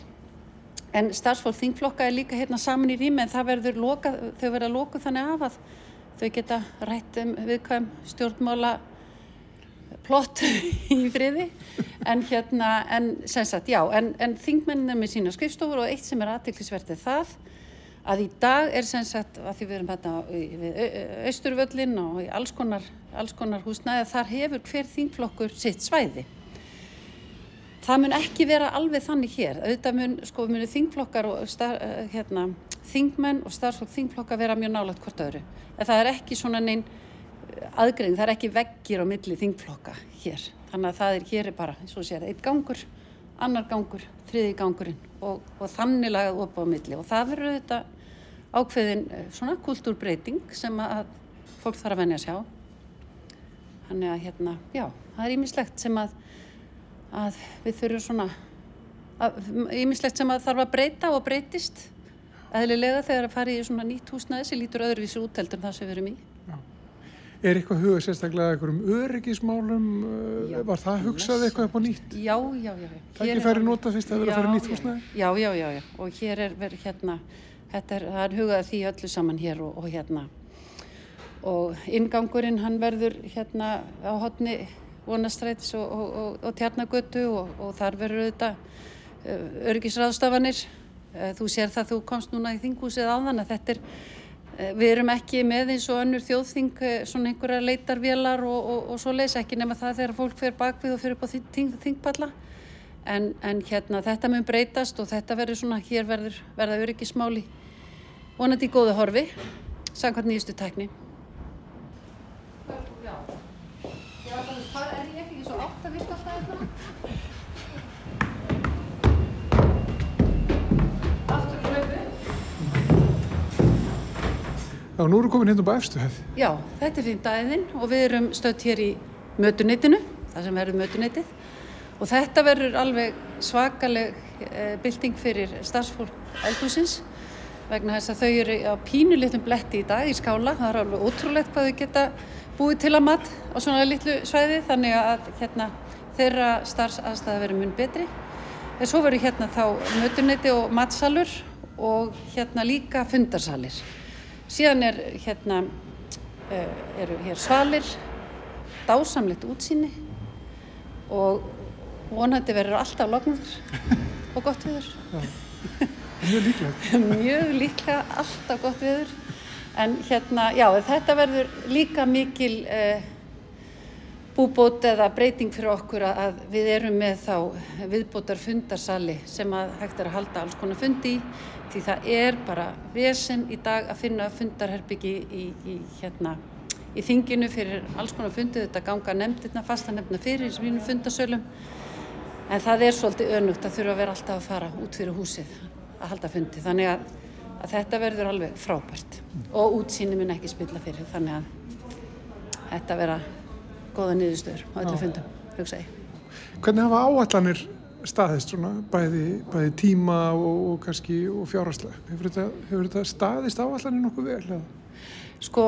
en starfsfólk þingflokka er líka hérna saman í rými en það verður loka, þau verða lokuð þannig af að þau geta rætt um viðkvæm stjórnmála plott [LAUGHS] í friði en hérna, en sem sagt, já en, en þingmennin er með sína skrifstofur og eitt sem er aðtiklisvert er það að í dag er sem sagt, að því við erum hérna við Austurvöllin og í alls konar, alls konar húsnæði, þar hefur hver þingflokkur sitt svæði. Það mun ekki vera alveg þannig hér. Auðvitað mun, sko, munu þingflokkar og star, hérna, þingmenn og starfsfólk þingflokka vera mjög nálægt hvort öðru. En það er ekki svona neinn aðgrein, það er ekki veggir á milli þingflokka hér. Þannig að það er hér er bara, eins og sér, eitt gangur, annar gangur, þriði gangurinn og, og þannig lagað upp á milli. Og það verður auðvitað ákveðin eh, svona kultúrbreyting sem að fólk þarf að venja að sjá. Þannig að hérna, já, það er ímislegt sem að, að við þurfum svona, ímislegt sem að þarf að breyta og breytist eðlilega þegar að fara í svona nýtt húsnæði sem lítur öðruvísi út heldur en það sem við erum í. Er eitthvað hugað sérstaklega eitthvað um öryggismálum? Já. Já. Var það hugsað eitthvað upp á nýtt? Já, já, já. Það ekki færi nota fyrst að vera að Já, nýtt já, húsnæði? Já, já, já, já. Og hér er verið hérna, þetta er, það er hugað að því öllu saman hér og, og hérna. Og ingangurinn hann verður hérna á hotni vonastrætis og, og, og, tjarnagötu og, og þar verður auðvitað uh, örgisráðstafanir. Uh, þú sér það, þú komst núna í þinghúsið áðan að þetta er, við erum ekki með eins og önnur þjóðþing uh, svona einhverja leitarvélar og, og, og svo leys ekki nema það þegar fólk fer bakvið og fyrir upp á þing, þing, þingpalla. En, en hérna þetta mun breytast og þetta verður svona, hér verður verða öryggismáli vonandi í góðu horfi, samkvæmt nýjustu tækni. Já, nú erum við komin hérna upp á efstuhæð. Já, þetta er fymtaðiðinn og við erum stöðt hér í mötuneytinu, það sem verður mötuneytið og þetta verður alveg svakaleg e, bylting fyrir starfsfólk eldhúsins vegna þess að þau eru á pínu litlum bletti í dag í skála, það er alveg ótrúlegt hvað þau geta búið til að mat á svona litlu svæði þannig að hérna, þeirra starfsaðstæða verður mun betri. En svo verður hérna þá mötuneyti og matsalur og hérna líka fundarsalir. Síðan er hérna, uh, eru hér svalir, dásamlegt útsýni og vonandi verður alltaf lognaður og gott viður. Mjög líklega. [LAUGHS] Mjög líklega alltaf gott viður. En hérna, já, þetta verður líka mikil uh, búbót eða breyting fyrir okkur að, við erum með þá viðbótar fundarsali sem að hægt er að halda alls konar fundi í því það er bara vesen í dag að finna fundarherbyggi í, í, hérna, í þinginu fyrir alls konar fundi. Þetta ganga nefndirna, fasta nefndirna fyrir í svínum fundasölum. En það er svolítið önugt að þurfa að vera alltaf að fara út fyrir húsið að halda fundi. Þannig að, að þetta verður alveg frábært. Og útsýni mun ekki spilla fyrir þannig að þetta vera góða niðurstöður á öllu fundum, hugsa ég. Hvernig hafa áallanir staðist svona bæði, bæði tíma og, og kannski og fjárhastlega? Hefur þetta, hefur þetta staðist áallanir nokkuð vel? Eða? Sko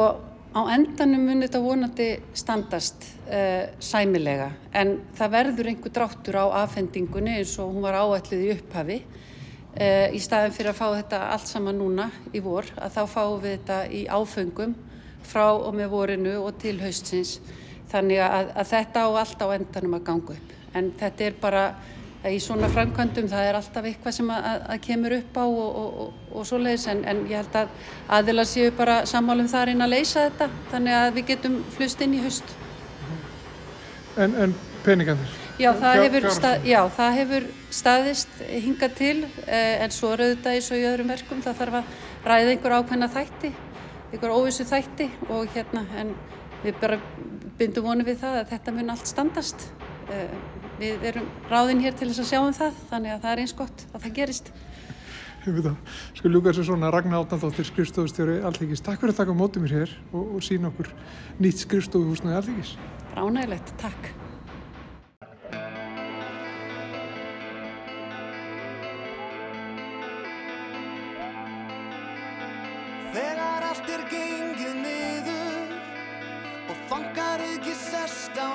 á endanum mun þetta vonandi standast uh, sæmilega en það verður einhver dráttur á afhendingunni eins og hún var áallið í upphafi uh, í staðin fyrir að fá þetta allt saman núna í vor að þá fáum við þetta í áfengum frá og með vorinu og til haustsins Þannig að, að þetta á allt á endanum að ganga upp. En þetta er bara í svona framkvæmdum, það er alltaf eitthvað sem að, að kemur upp á og, og, og, og svoleiðis en, en ég held að aðila séu bara sammálum þar inn að leysa þetta þannig að við getum flust inn í haust. En, en peningarnir? Já, það hefur, stað, já, það hefur staðist hingað til eh, en svo auðvitað eins og í öðrum verkum það þarf að ræða einhver ákveðna þætti, einhver óvissu þætti og hérna en við bara bindum vonu við það að þetta mun allt standast. Eh, við erum ráðinn hér til þess að sjá um það, þannig að það er eins gott að það gerist. Ég veit það. Sko ljúka þessu svona Ragnar Átnandóttir, skrifstofustjóri Alþingis. Takk fyrir að taka mótið mér hér og, og sína okkur nýtt skrifstofuhúsnaði Alþingis. Ránægilegt, takk.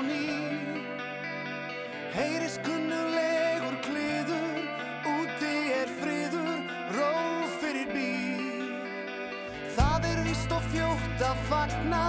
Ný Heyris kunnulegur kliður, úti er friður, ró fyrir bí Það er vist og fljótt að fagna,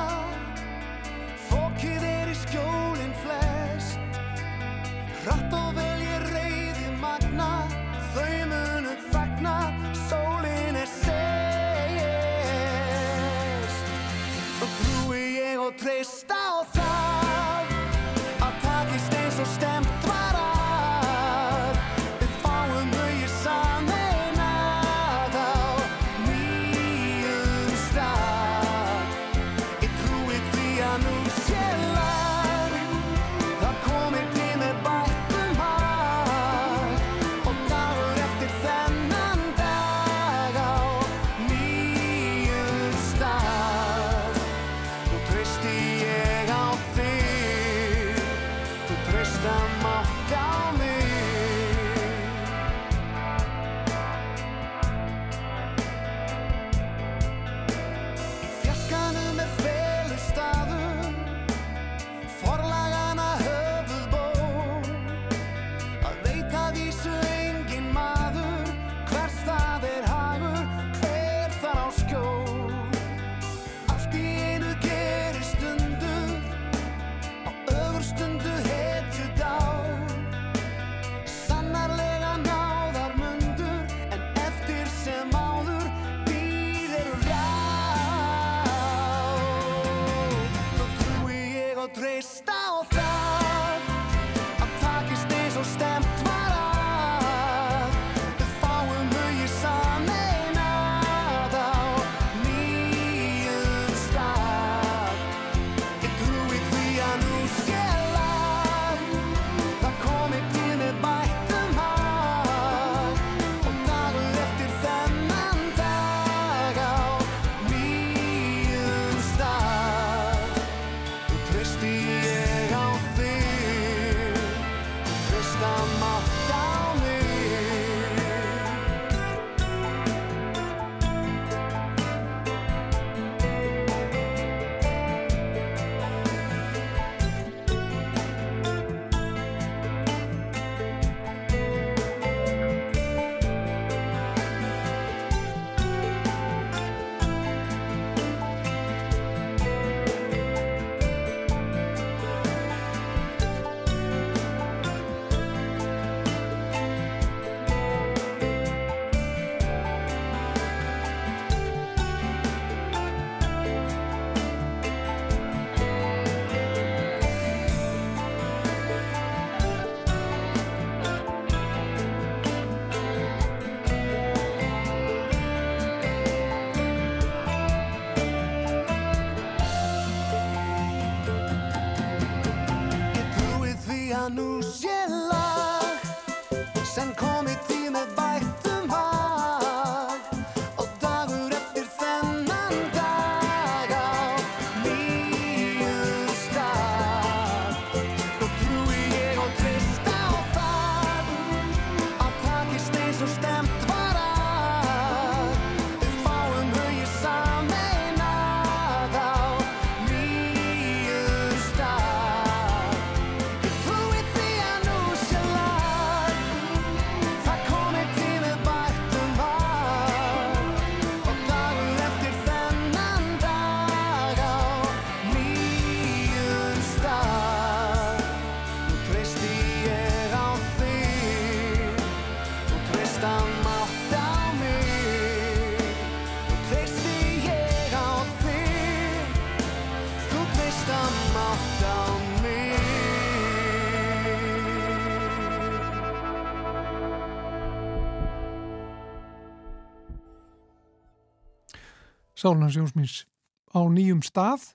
Sálnans Jónsmins á nýjum stað.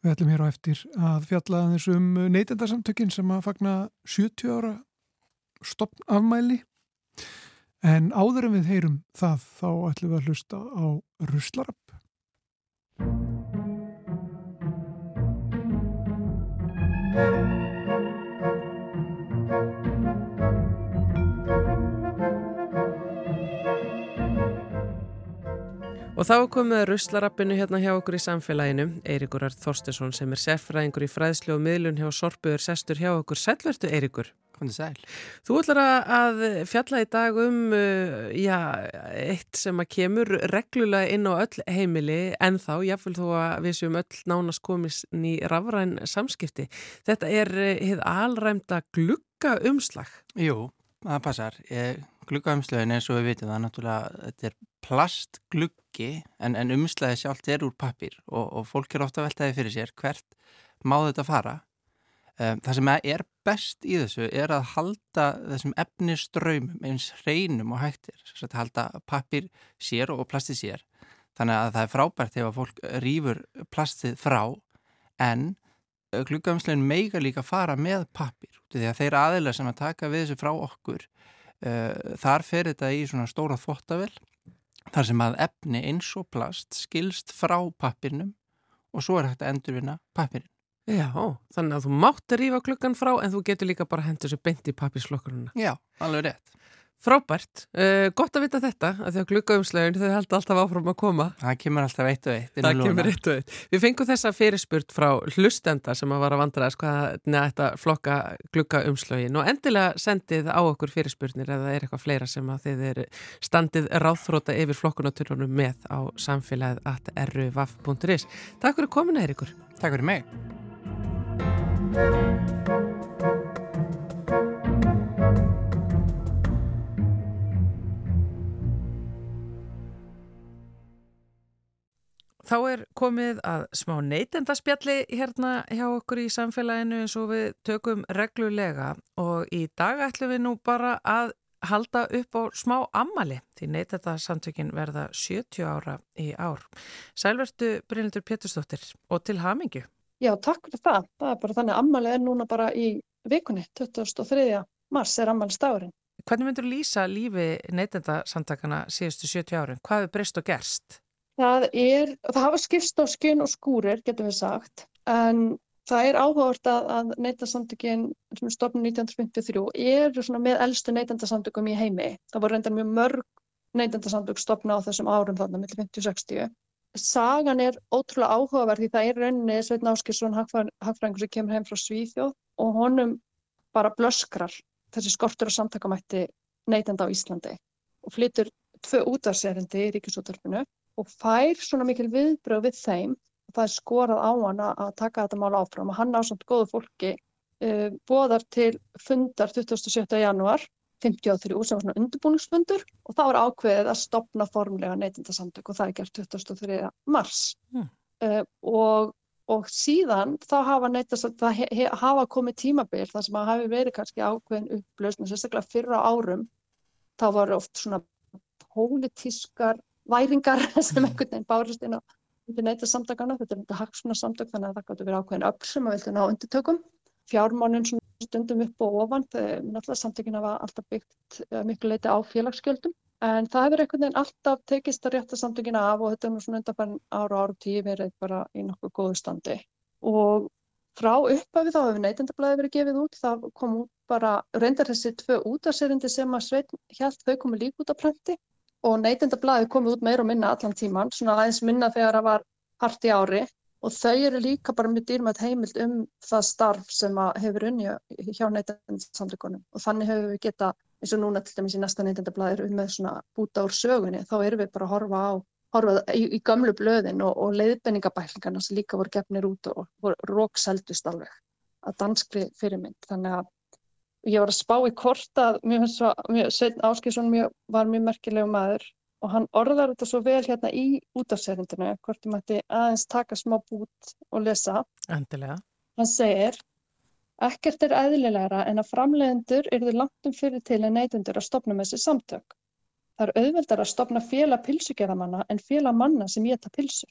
Við ætlum hér á eftir að fjalla aðeins um neytendarsamtökin sem að fagna 70 ára stopnafmæli. En áður en við heyrum það þá ætlum við að hlusta á Ruslarapp. Og þá komið að ruslarappinu hérna hjá okkur í samfélaginu. Eirikur Art Þorstesson sem er sérfræðingur í fræðslu og miðlun hjá Sorpuður sestur hjá okkur. Sælvertu Eirikur. Komdu sæl. Þú ætlar að- fjalla í dag um uh, já, eitt sem að kemur reglulega inn á öll heimili en þá, jáfnvel þó að við séum öll nánast komis í rafræn samskipti. Þetta er uh, hið alræmda glugga umslag. Jú, það passar. Gluggaumslögin eins og við vitum það náttúrulega, þetta er plastgluggi en, en umslæði sjálft er úr pappir og, og fólk er ofta veltaði fyrir sér hvert má þetta fara. Um, það sem er best í þessu er að halda þessum efniströymum eins hreinum og hægtir, þess að halda pappir sér og plasti sér. Þannig að það er frábært ef að fólk rýfur plastið frá en gluggaumslögin meiga líka fara með pappir. Því að þeir aðeila sem að taka við þessu frá okkur þar fer þetta í svona stóra þvottavel þar sem að efni eins og plast skilst frá pappirnum og svo er hægt að endurvinna pappirinn. Já, þannig að þú mátt rífa gluggan frá en þú getur líka bara hendur sér beint í pappislokkuruna. Já, alveg rétt. Frábært. Uh, gott að vita þetta að því að gluggaumslegin þau held alltaf áfram að koma. Það kemur alltaf eitt og eitt. Það kemur eitt og eitt. Við fengum þessa fyrirspurt frá hlustenda sem að vara að vandra hvað þetta flokka gluggaumslögin og endilega sendið á okkur fyrirspurnir eða er eitthvað fleira sem að þið er standið ráðþróta yfir flokkunaturnum með á samfélagið at ruvaf.is. Takk fyrir komin að ykkur. Takk fyrir mig. Þá er komið að smá neytendaspjalli hérna hjá okkur í samfélaginu eins og við tökum reglulega og í dag ætlum við nú bara að halda upp á smá ammali því neytendasamtökin verða 70 ára í ár. Sælvertu Brynildur Pétursdóttir og til hamingju. Já, takk fyrir það. Það er bara þannig að ammali er núna bara í vikunni, 23. mars er ammælistagurinn. Hvernig myndur lýsa lífi neytendasamtakana síðustu 70 árin? Hvað er breyst og gerst? Það er, það hafa skipst á skinn og skúrir, getum við sagt, en það er áhugavert að, að neytendasamtökin sem er stofnum 1953 eru svona með elstu neytendasamtökum í heimi. Það voru reyndar mjög mörg neytendasamtök stofna á þessum árum þarna, millir 50 og 60. Sagan er ótrúlega áhugaverð því það er rauninni Sveitn Áskilsson, hagfræðingur sem kemur heim frá Svíþjóð og honum bara blöskrar þessi skortur og samtakamætti neytenda á Íslandi og flytur tvö útvarserindi í ríkisúttarpinu og fær svona mikil viðbröð við þeim og það er skorað á hann að taka þetta mál áfram og hann á samt góðu fólki uh, boðar til fundar 27. janúar 53 sem var svona undirbúningsfundur og þá er ákveðið að stopna formlega neytindasamtök og það er gert 23. mars Mm. uh, og, og síðan þá hafa he, he, hafa komið tímabil þar sem að hafi verið kannski ákveðin upplausn sérstaklega fyrra árum þá var oft svona pólitískar væringar [LAUGHS] sem einhvern veginn bárist inn á undir neytasamtakana, þetta er þetta hagsmuna samtök þannig að það gáttu verið ákveðin öll sem að vilja ná undirtökum. Fjármáninn svona stundum upp og ofan, þegar náttúrulega samtökin hafa alltaf byggt eh, miklu leiti á félagsgjöldum, en það hefur einhvern veginn alltaf tekist að rétta samtökin af og þetta er nú svona undanfærin ára og ára og tíu verið bara í nokkuð góðu standi. Og frá upphafi þá hefur neytendablaði verið gefið út, það kom út bara, reyndar þessi tvö útaserindi sem að Sveit hjælt þau komu líka út á prenti og neytendablaði komið út meira og minna allan tíman, svona aðeins minna þegar það var hart í ári. Og þau eru líka bara mjög dýrmætt heimild um það starf sem hefur unni hjá neytendasamtökunum. Og þannig hefur við geta, eins og núna til dæmis í næsta neytendablaði erum við með svona búta úr sögunni, þá erum við bara að horfa á horfa í, í gamlu blöðin og, og leiðbenningabæklingarna sem líka voru gefnir út og voru rókseldust alveg. Að danskri fyrirmynd. Þannig að ég var að spá í kort að mjög, mjög, Sveinn Áskilsson mjög, var mjög merkilegu maður og hann orðar þetta svo vel hérna í útafserindinu, hvort ég mætti aðeins taka smá bút og lesa. Endilega. Hann segir, ekkert er eðlilegra en að framleiðendur eru langtum fyrir til en neytundur að stopna með sér samtök. Það er auðveldar að stopna félag pilsugerðamanna en félag manna sem geta pilsur.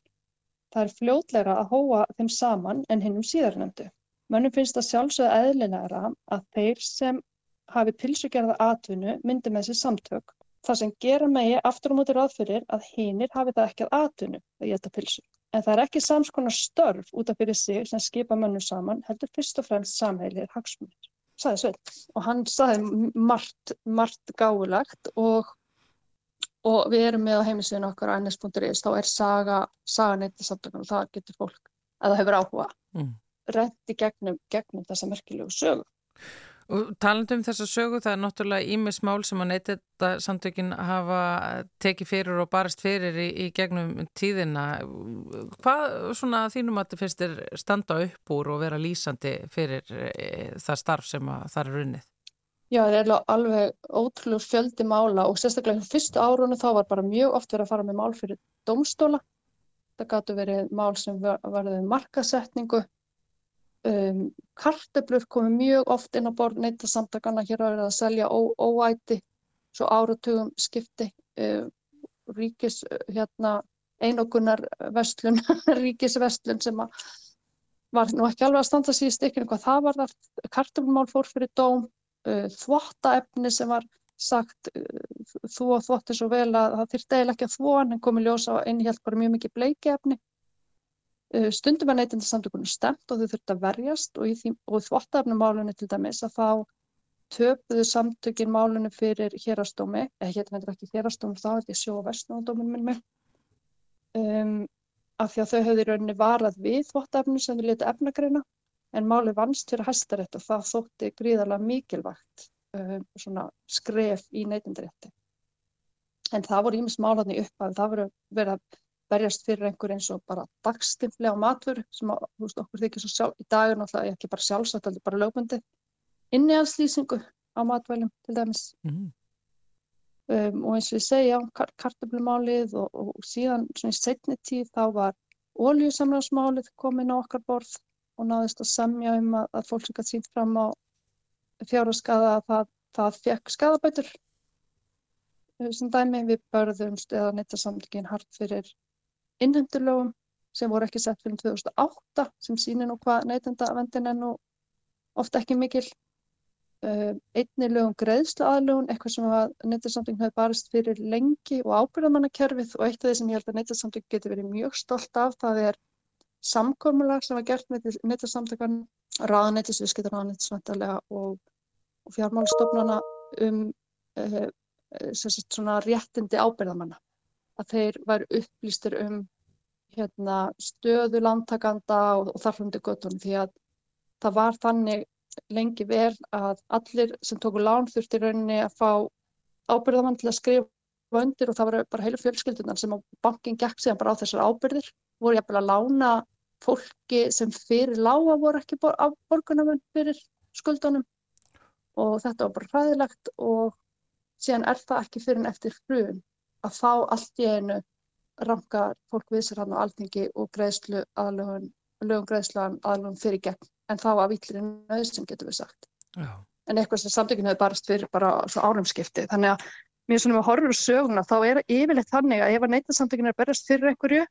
Það er fljótlegra að hóa þeim saman en hinnum síðarnöndu. Mönnum finnst það sjálfsögða eðlilegra að þeir sem hafi pilsugerða atvinnu myndi með sér samtök þar sem gera megi aftur á móti ráð fyrir að hinir hafi það ekki að atvinnu að geta pilsur. En það er ekki samskonar störf út af fyrir sig sem skipa mönnum saman heldur fyrst og fremst samheilir hagsmunir, sagði Svein. Og hann sagði margt, margt gáulegt og og við erum með á heimisviðinu okkar á ns.is, þá er saga, saga neyttasamtökun og það getur fólk að það hefur áhuga mm. Rendi gegnum, gegnum þessa merkilegu sögu. Og talandu um þessa sögu, það er náttúrulega ímis mál sem að neyttasamtökin hafa tekið fyrir og barist fyrir í, í gegnum tíðina. Hvað svona þínum að þetta finnst er standa upp úr og vera lýsandi fyrir e, það starf sem það er runnið? Já, það er alveg ótrúlega fjöldi mála og sérstaklega fyrstu árunni þá var bara mjög oft verið að fara með mál fyrir domstóla. Það gætu verið mál sem verðið markasetningu. Um, karteblur komi mjög oft inn á borð neyttasamtakana hér að verið að selja ó, óæti svo áratugum skipti uh, ríkis hérna, einogunar vestlun, [LAUGHS] ríkisvestlun sem var nú ekki alveg að standa síðan stikkinu hvað það var þar. Karteblumál fór fyrir dóm uh, þvottaefni sem var sagt uh, þú og þvotti svo vel að það þurfti eiginlega ekki að þvó en komi ljósa og innhjálp bara mjög mikið bleikeefni. Uh, stundum var neytindasamtökunum stemt og þau þurfti að verjast og í, og þvottaefni málunni til dæmis að þá töpuðu samtökin málunni fyrir hérastómi, eða hérna er ekki hérastómi þá, þetta er sjó og vestnáðdómin minn mig, um, af því að þau höfðu í rauninni varað við þvottaefni sem þau leti efnagreina en máli vannst fyrir hæstarétt og það þótti gríðarlega mikilvægt um, svona skref í neytindarétti. En það voru ímis málarni upp að það voru verið að berjast fyrir einhver eins og bara dagstimflega á matvöru sem að, veist, okkur þykir svo sjálf, í dag er náttúrulega ekki bara sjálfsagt, þetta er bara lögbundið, innihalslýsingu á matvælum til dæmis. Mm. Um, og eins og ég segja, kar kartablumálið og, og síðan svona í setni tíð þá var óljusamlagsmálið komin á okkar borð og náðist að semja um að, að fólk sem gæti sínt fram á fjárhaskada að það, það fekk skadabætur sem dæmi við börðumst eða neyttasamtökin hart fyrir innhendurlögum sem voru ekki sett fyrir 2008 sem sýnir nú hvað neytendavendin er nú ofta ekki mikil. Uh, einni lögum greiðslu aðlögun, eitthvað sem að neyttarsamtökin hefur barist fyrir lengi og ábyrðamannakerfið og eitt af því sem ég held að neyttarsamtökin getur verið mjög stolt af það er samkomulag sem var gert með neyttarsamtökan ráðaneytis, viðskiptarráðaneytisvæntalega og, og fjármálastofnana um uh, svona réttindi ábyrðamanna að þeir væri upplýstir um hérna, stöðu landtakanda og, og þarflundi göttunum því að það var þannig lengi vel að allir sem tóku lán þurfti rauninni að fá ábyrðamann til að skrifa undir og það var bara heilu fjölskyldunar sem bankin gekk síðan bara á þessar ábyrðir voru jafnvel að lána fólki sem fyrir lága voru ekki á borgunum fyrir skuldunum. Og þetta var bara hræðilegt og síðan er það ekki fyrir en eftir hrun að fá allt í einu rankar fólk við sér hann á alþingi og greiðslu aðlögun, lögum greiðsluan aðlögun fyrir gegn, en þá af yllirinn nöðsum getur við sagt. Já. En eitthvað sem samtökinn hefur barast fyrir bara árumskipti. Þannig að mér svona með horfur söguna þá er yfirleitt þannig að ef að neytasamtökinn er berast fyrir einhverju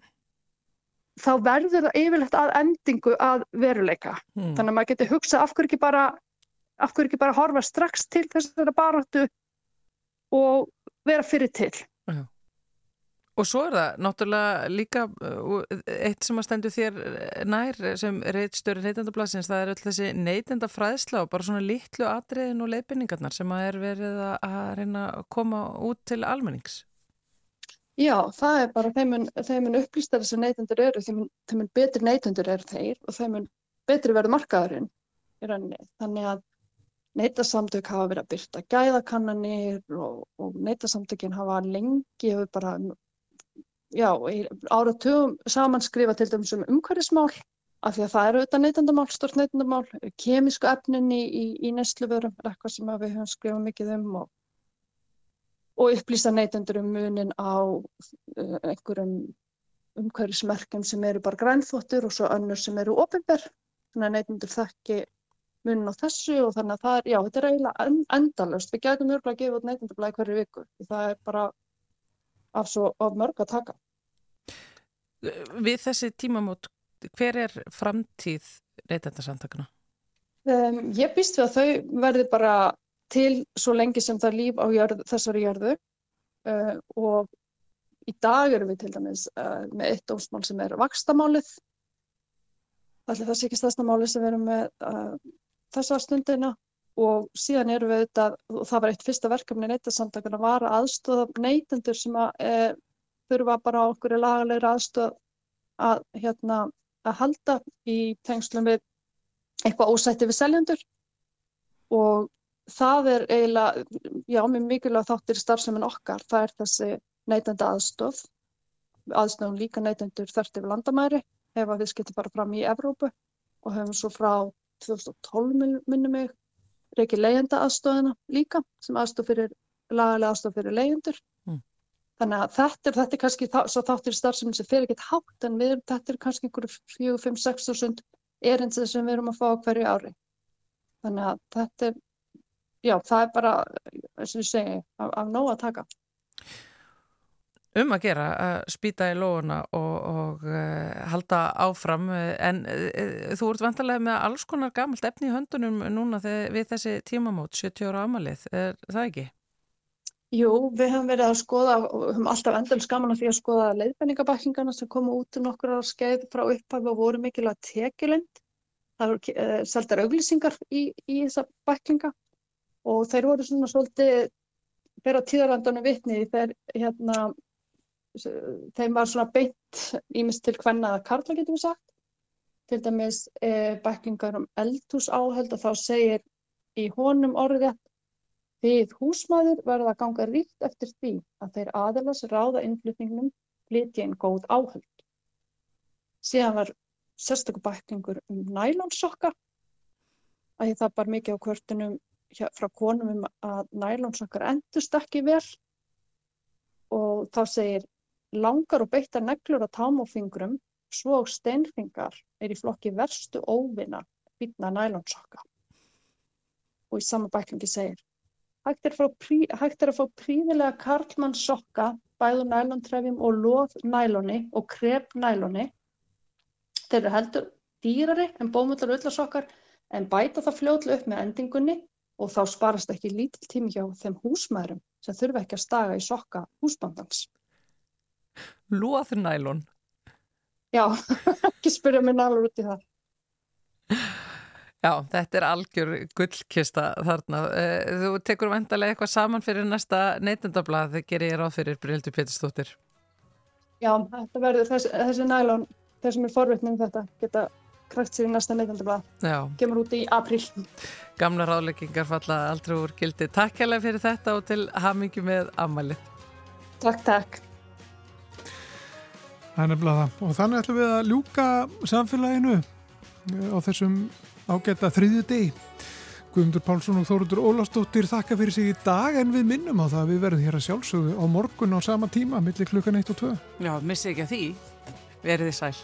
þá verður það yfirleitt að endingu að veruleika. Hmm. Þannig að maður getur hugsað af hverju ekki bara af hverju ekki bara horfa strax til þessara baráttu og vera fyrir til. Og svo er það náttúrulega líka uh, eitt sem að stendur þér nær sem reitstjóri neytendablasins, það er öll þessi neytendafræðsla og bara svona litlu atriðin og leifinningarnar sem að er verið að reyna að koma út til almennings. Já, það er bara þeim mun, upplýstari sem neytendur eru, þeim mun betri neytendur eru þeir og þeim mun betri verður markaðurinn í rauninni. Þannig að neytasamtök hafa verið að byrta gæðakannanir og, og neytasamtökin hafa lengi hefur bara já, áratugum saman skrifa til dæmis um umhverfismál af því að það eru auðvitað neytendamál, stort neytendamál, kemísku efnin í, í, í nestluvörum, er eitthvað sem við höfum skrifað mikið um og, og upplýsta neytendur um munin á uh, einhverjum umhverfismerkjum sem eru bara grænþvottur og svo önnur sem eru ofinber, þannig að neytendur þekki munin á þessu og þannig að það er, já, þetta er eiginlega endalust, við gætum örgulega að gefa út neytendablaði hverju viku, það er bara af svo af mörg að taka. Við þessi tímamót, hver er framtíð neytendasamtakana? Um, ég býst við að þau verði bara til svo lengi sem það er líf á jörð, þessari jörðu uh, og í dag erum við til dæmis uh, með eitt dómsmál sem er vakstamálið. Allir það sé ekki stærsta máli sem við erum með uh, þessa stundina og síðan erum við þetta, og það var eitt fyrsta verkefni neytasamtakana var að aðstofa neytendur sem að e, þurfa bara á okkur lagalegri aðstof að, hérna, að halda í tengslum við eitthvað ósætti við seljendur. Og það er eiginlega, já, mjög mikilvæg þáttir í starfsemin okkar, það er þessi neytenda aðstof, aðstofum líka neytendur þörft yfir landamæri ef að við skiptum bara fram í Evrópu og höfum svo frá 2012 minnum mig reykir leyenda aðstofina líka sem aðstof fyrir, lagalega aðstof fyrir leyendur. Mm. Þannig að þetta er, þetta er kannski þá, svo þáttir starfsefni sem fyrir ekkert hátt en við, þetta er kannski einhverju 4, 5, 6 þúsund erindsið sem við erum að fá hverju ári. Þannig að þetta er, já það er bara, eins og ég segi, af, af nóg að taka um að gera að spýta í lóuna og, og uh, halda áfram en uh, þú ert vantarlega með alls konar gammalt efni í höndunum núna þegar, við þessi tímamót 70 ára ámalið, er það ekki? Jú, við höfum verið að skoða og höfum alltaf endalins gaman að því að skoða leiðbenningabæklingarna sem komu út um nokkur ára skeið frá upphafi og voru mikilvægt tekjulind það voru uh, seldar auglýsingar í, í þessa bæklinga og þeir voru svona svolítið fyrir tíðarlandunum vitni þegar hérna þeim var svona beint ímest til hvenna eða karla getum við sagt. Til dæmis e, bæklingar um eldhúsáheld og þá segir í honum orðið þið húsmaður verða að ganga ríkt eftir því að þeir aðelas ráða innflutningnum flytja inn góð áheld síðan var sérstaklega bæklingur um nælonsokka. Að það bar mikið á kvörtunum frá konum um að nælonsokkar endust ekki vel. Og þá segir langar og beittar neglur á tám og fingrum, svo og steinfingar er í flokki verstu óvinna býtna nælonsokka. Og í sama bæklingi segir, hægt er, prí, hægt er að fá príðilega karlmann sokka, bæðu nælontrefjum og loð næloni og krep næloni. Þeir eru heldur dýrari en bómullar ullasokkar en bæta það fljóðlega upp með endingunni og þá sparast ekki lítill tími hjá þeim húsmaðurum sem þurfa ekki að staga í sokka húsbandans. Lóðnælun? Já, [LAUGHS] ekki spyrja mér nálur út í það. Já, þetta er algjör gullkista þarna. Eh, þú tekur vendalega eitthvað saman fyrir næsta neytendablað þegar gerir ég ráð fyrir Bryndur Péturstóttir. Já, þetta verður þessi, þessi nælun, þeir sem er forvittnum þetta, geta krækt sér í næsta neytendablað. Kemur út í apríl. Gamla ráðleggingar falla aldrei úr gildi. Takk hérlega fyrir þetta og til hamingi með ammælið. Takk, takk. Það er nefnilega það og þannig ætlum við að ljúka samfélaginu eh, á þessum ágæta þriðju degi. Guðmundur Pálsson og Þórundur Ólastóttir þakka fyrir sig í dag en við minnum á það að við verðum hér að sjálfsögðu á morgun á sama tíma millir klukkan 1 og 2. Já, missi ekki að því. Verðið sæl.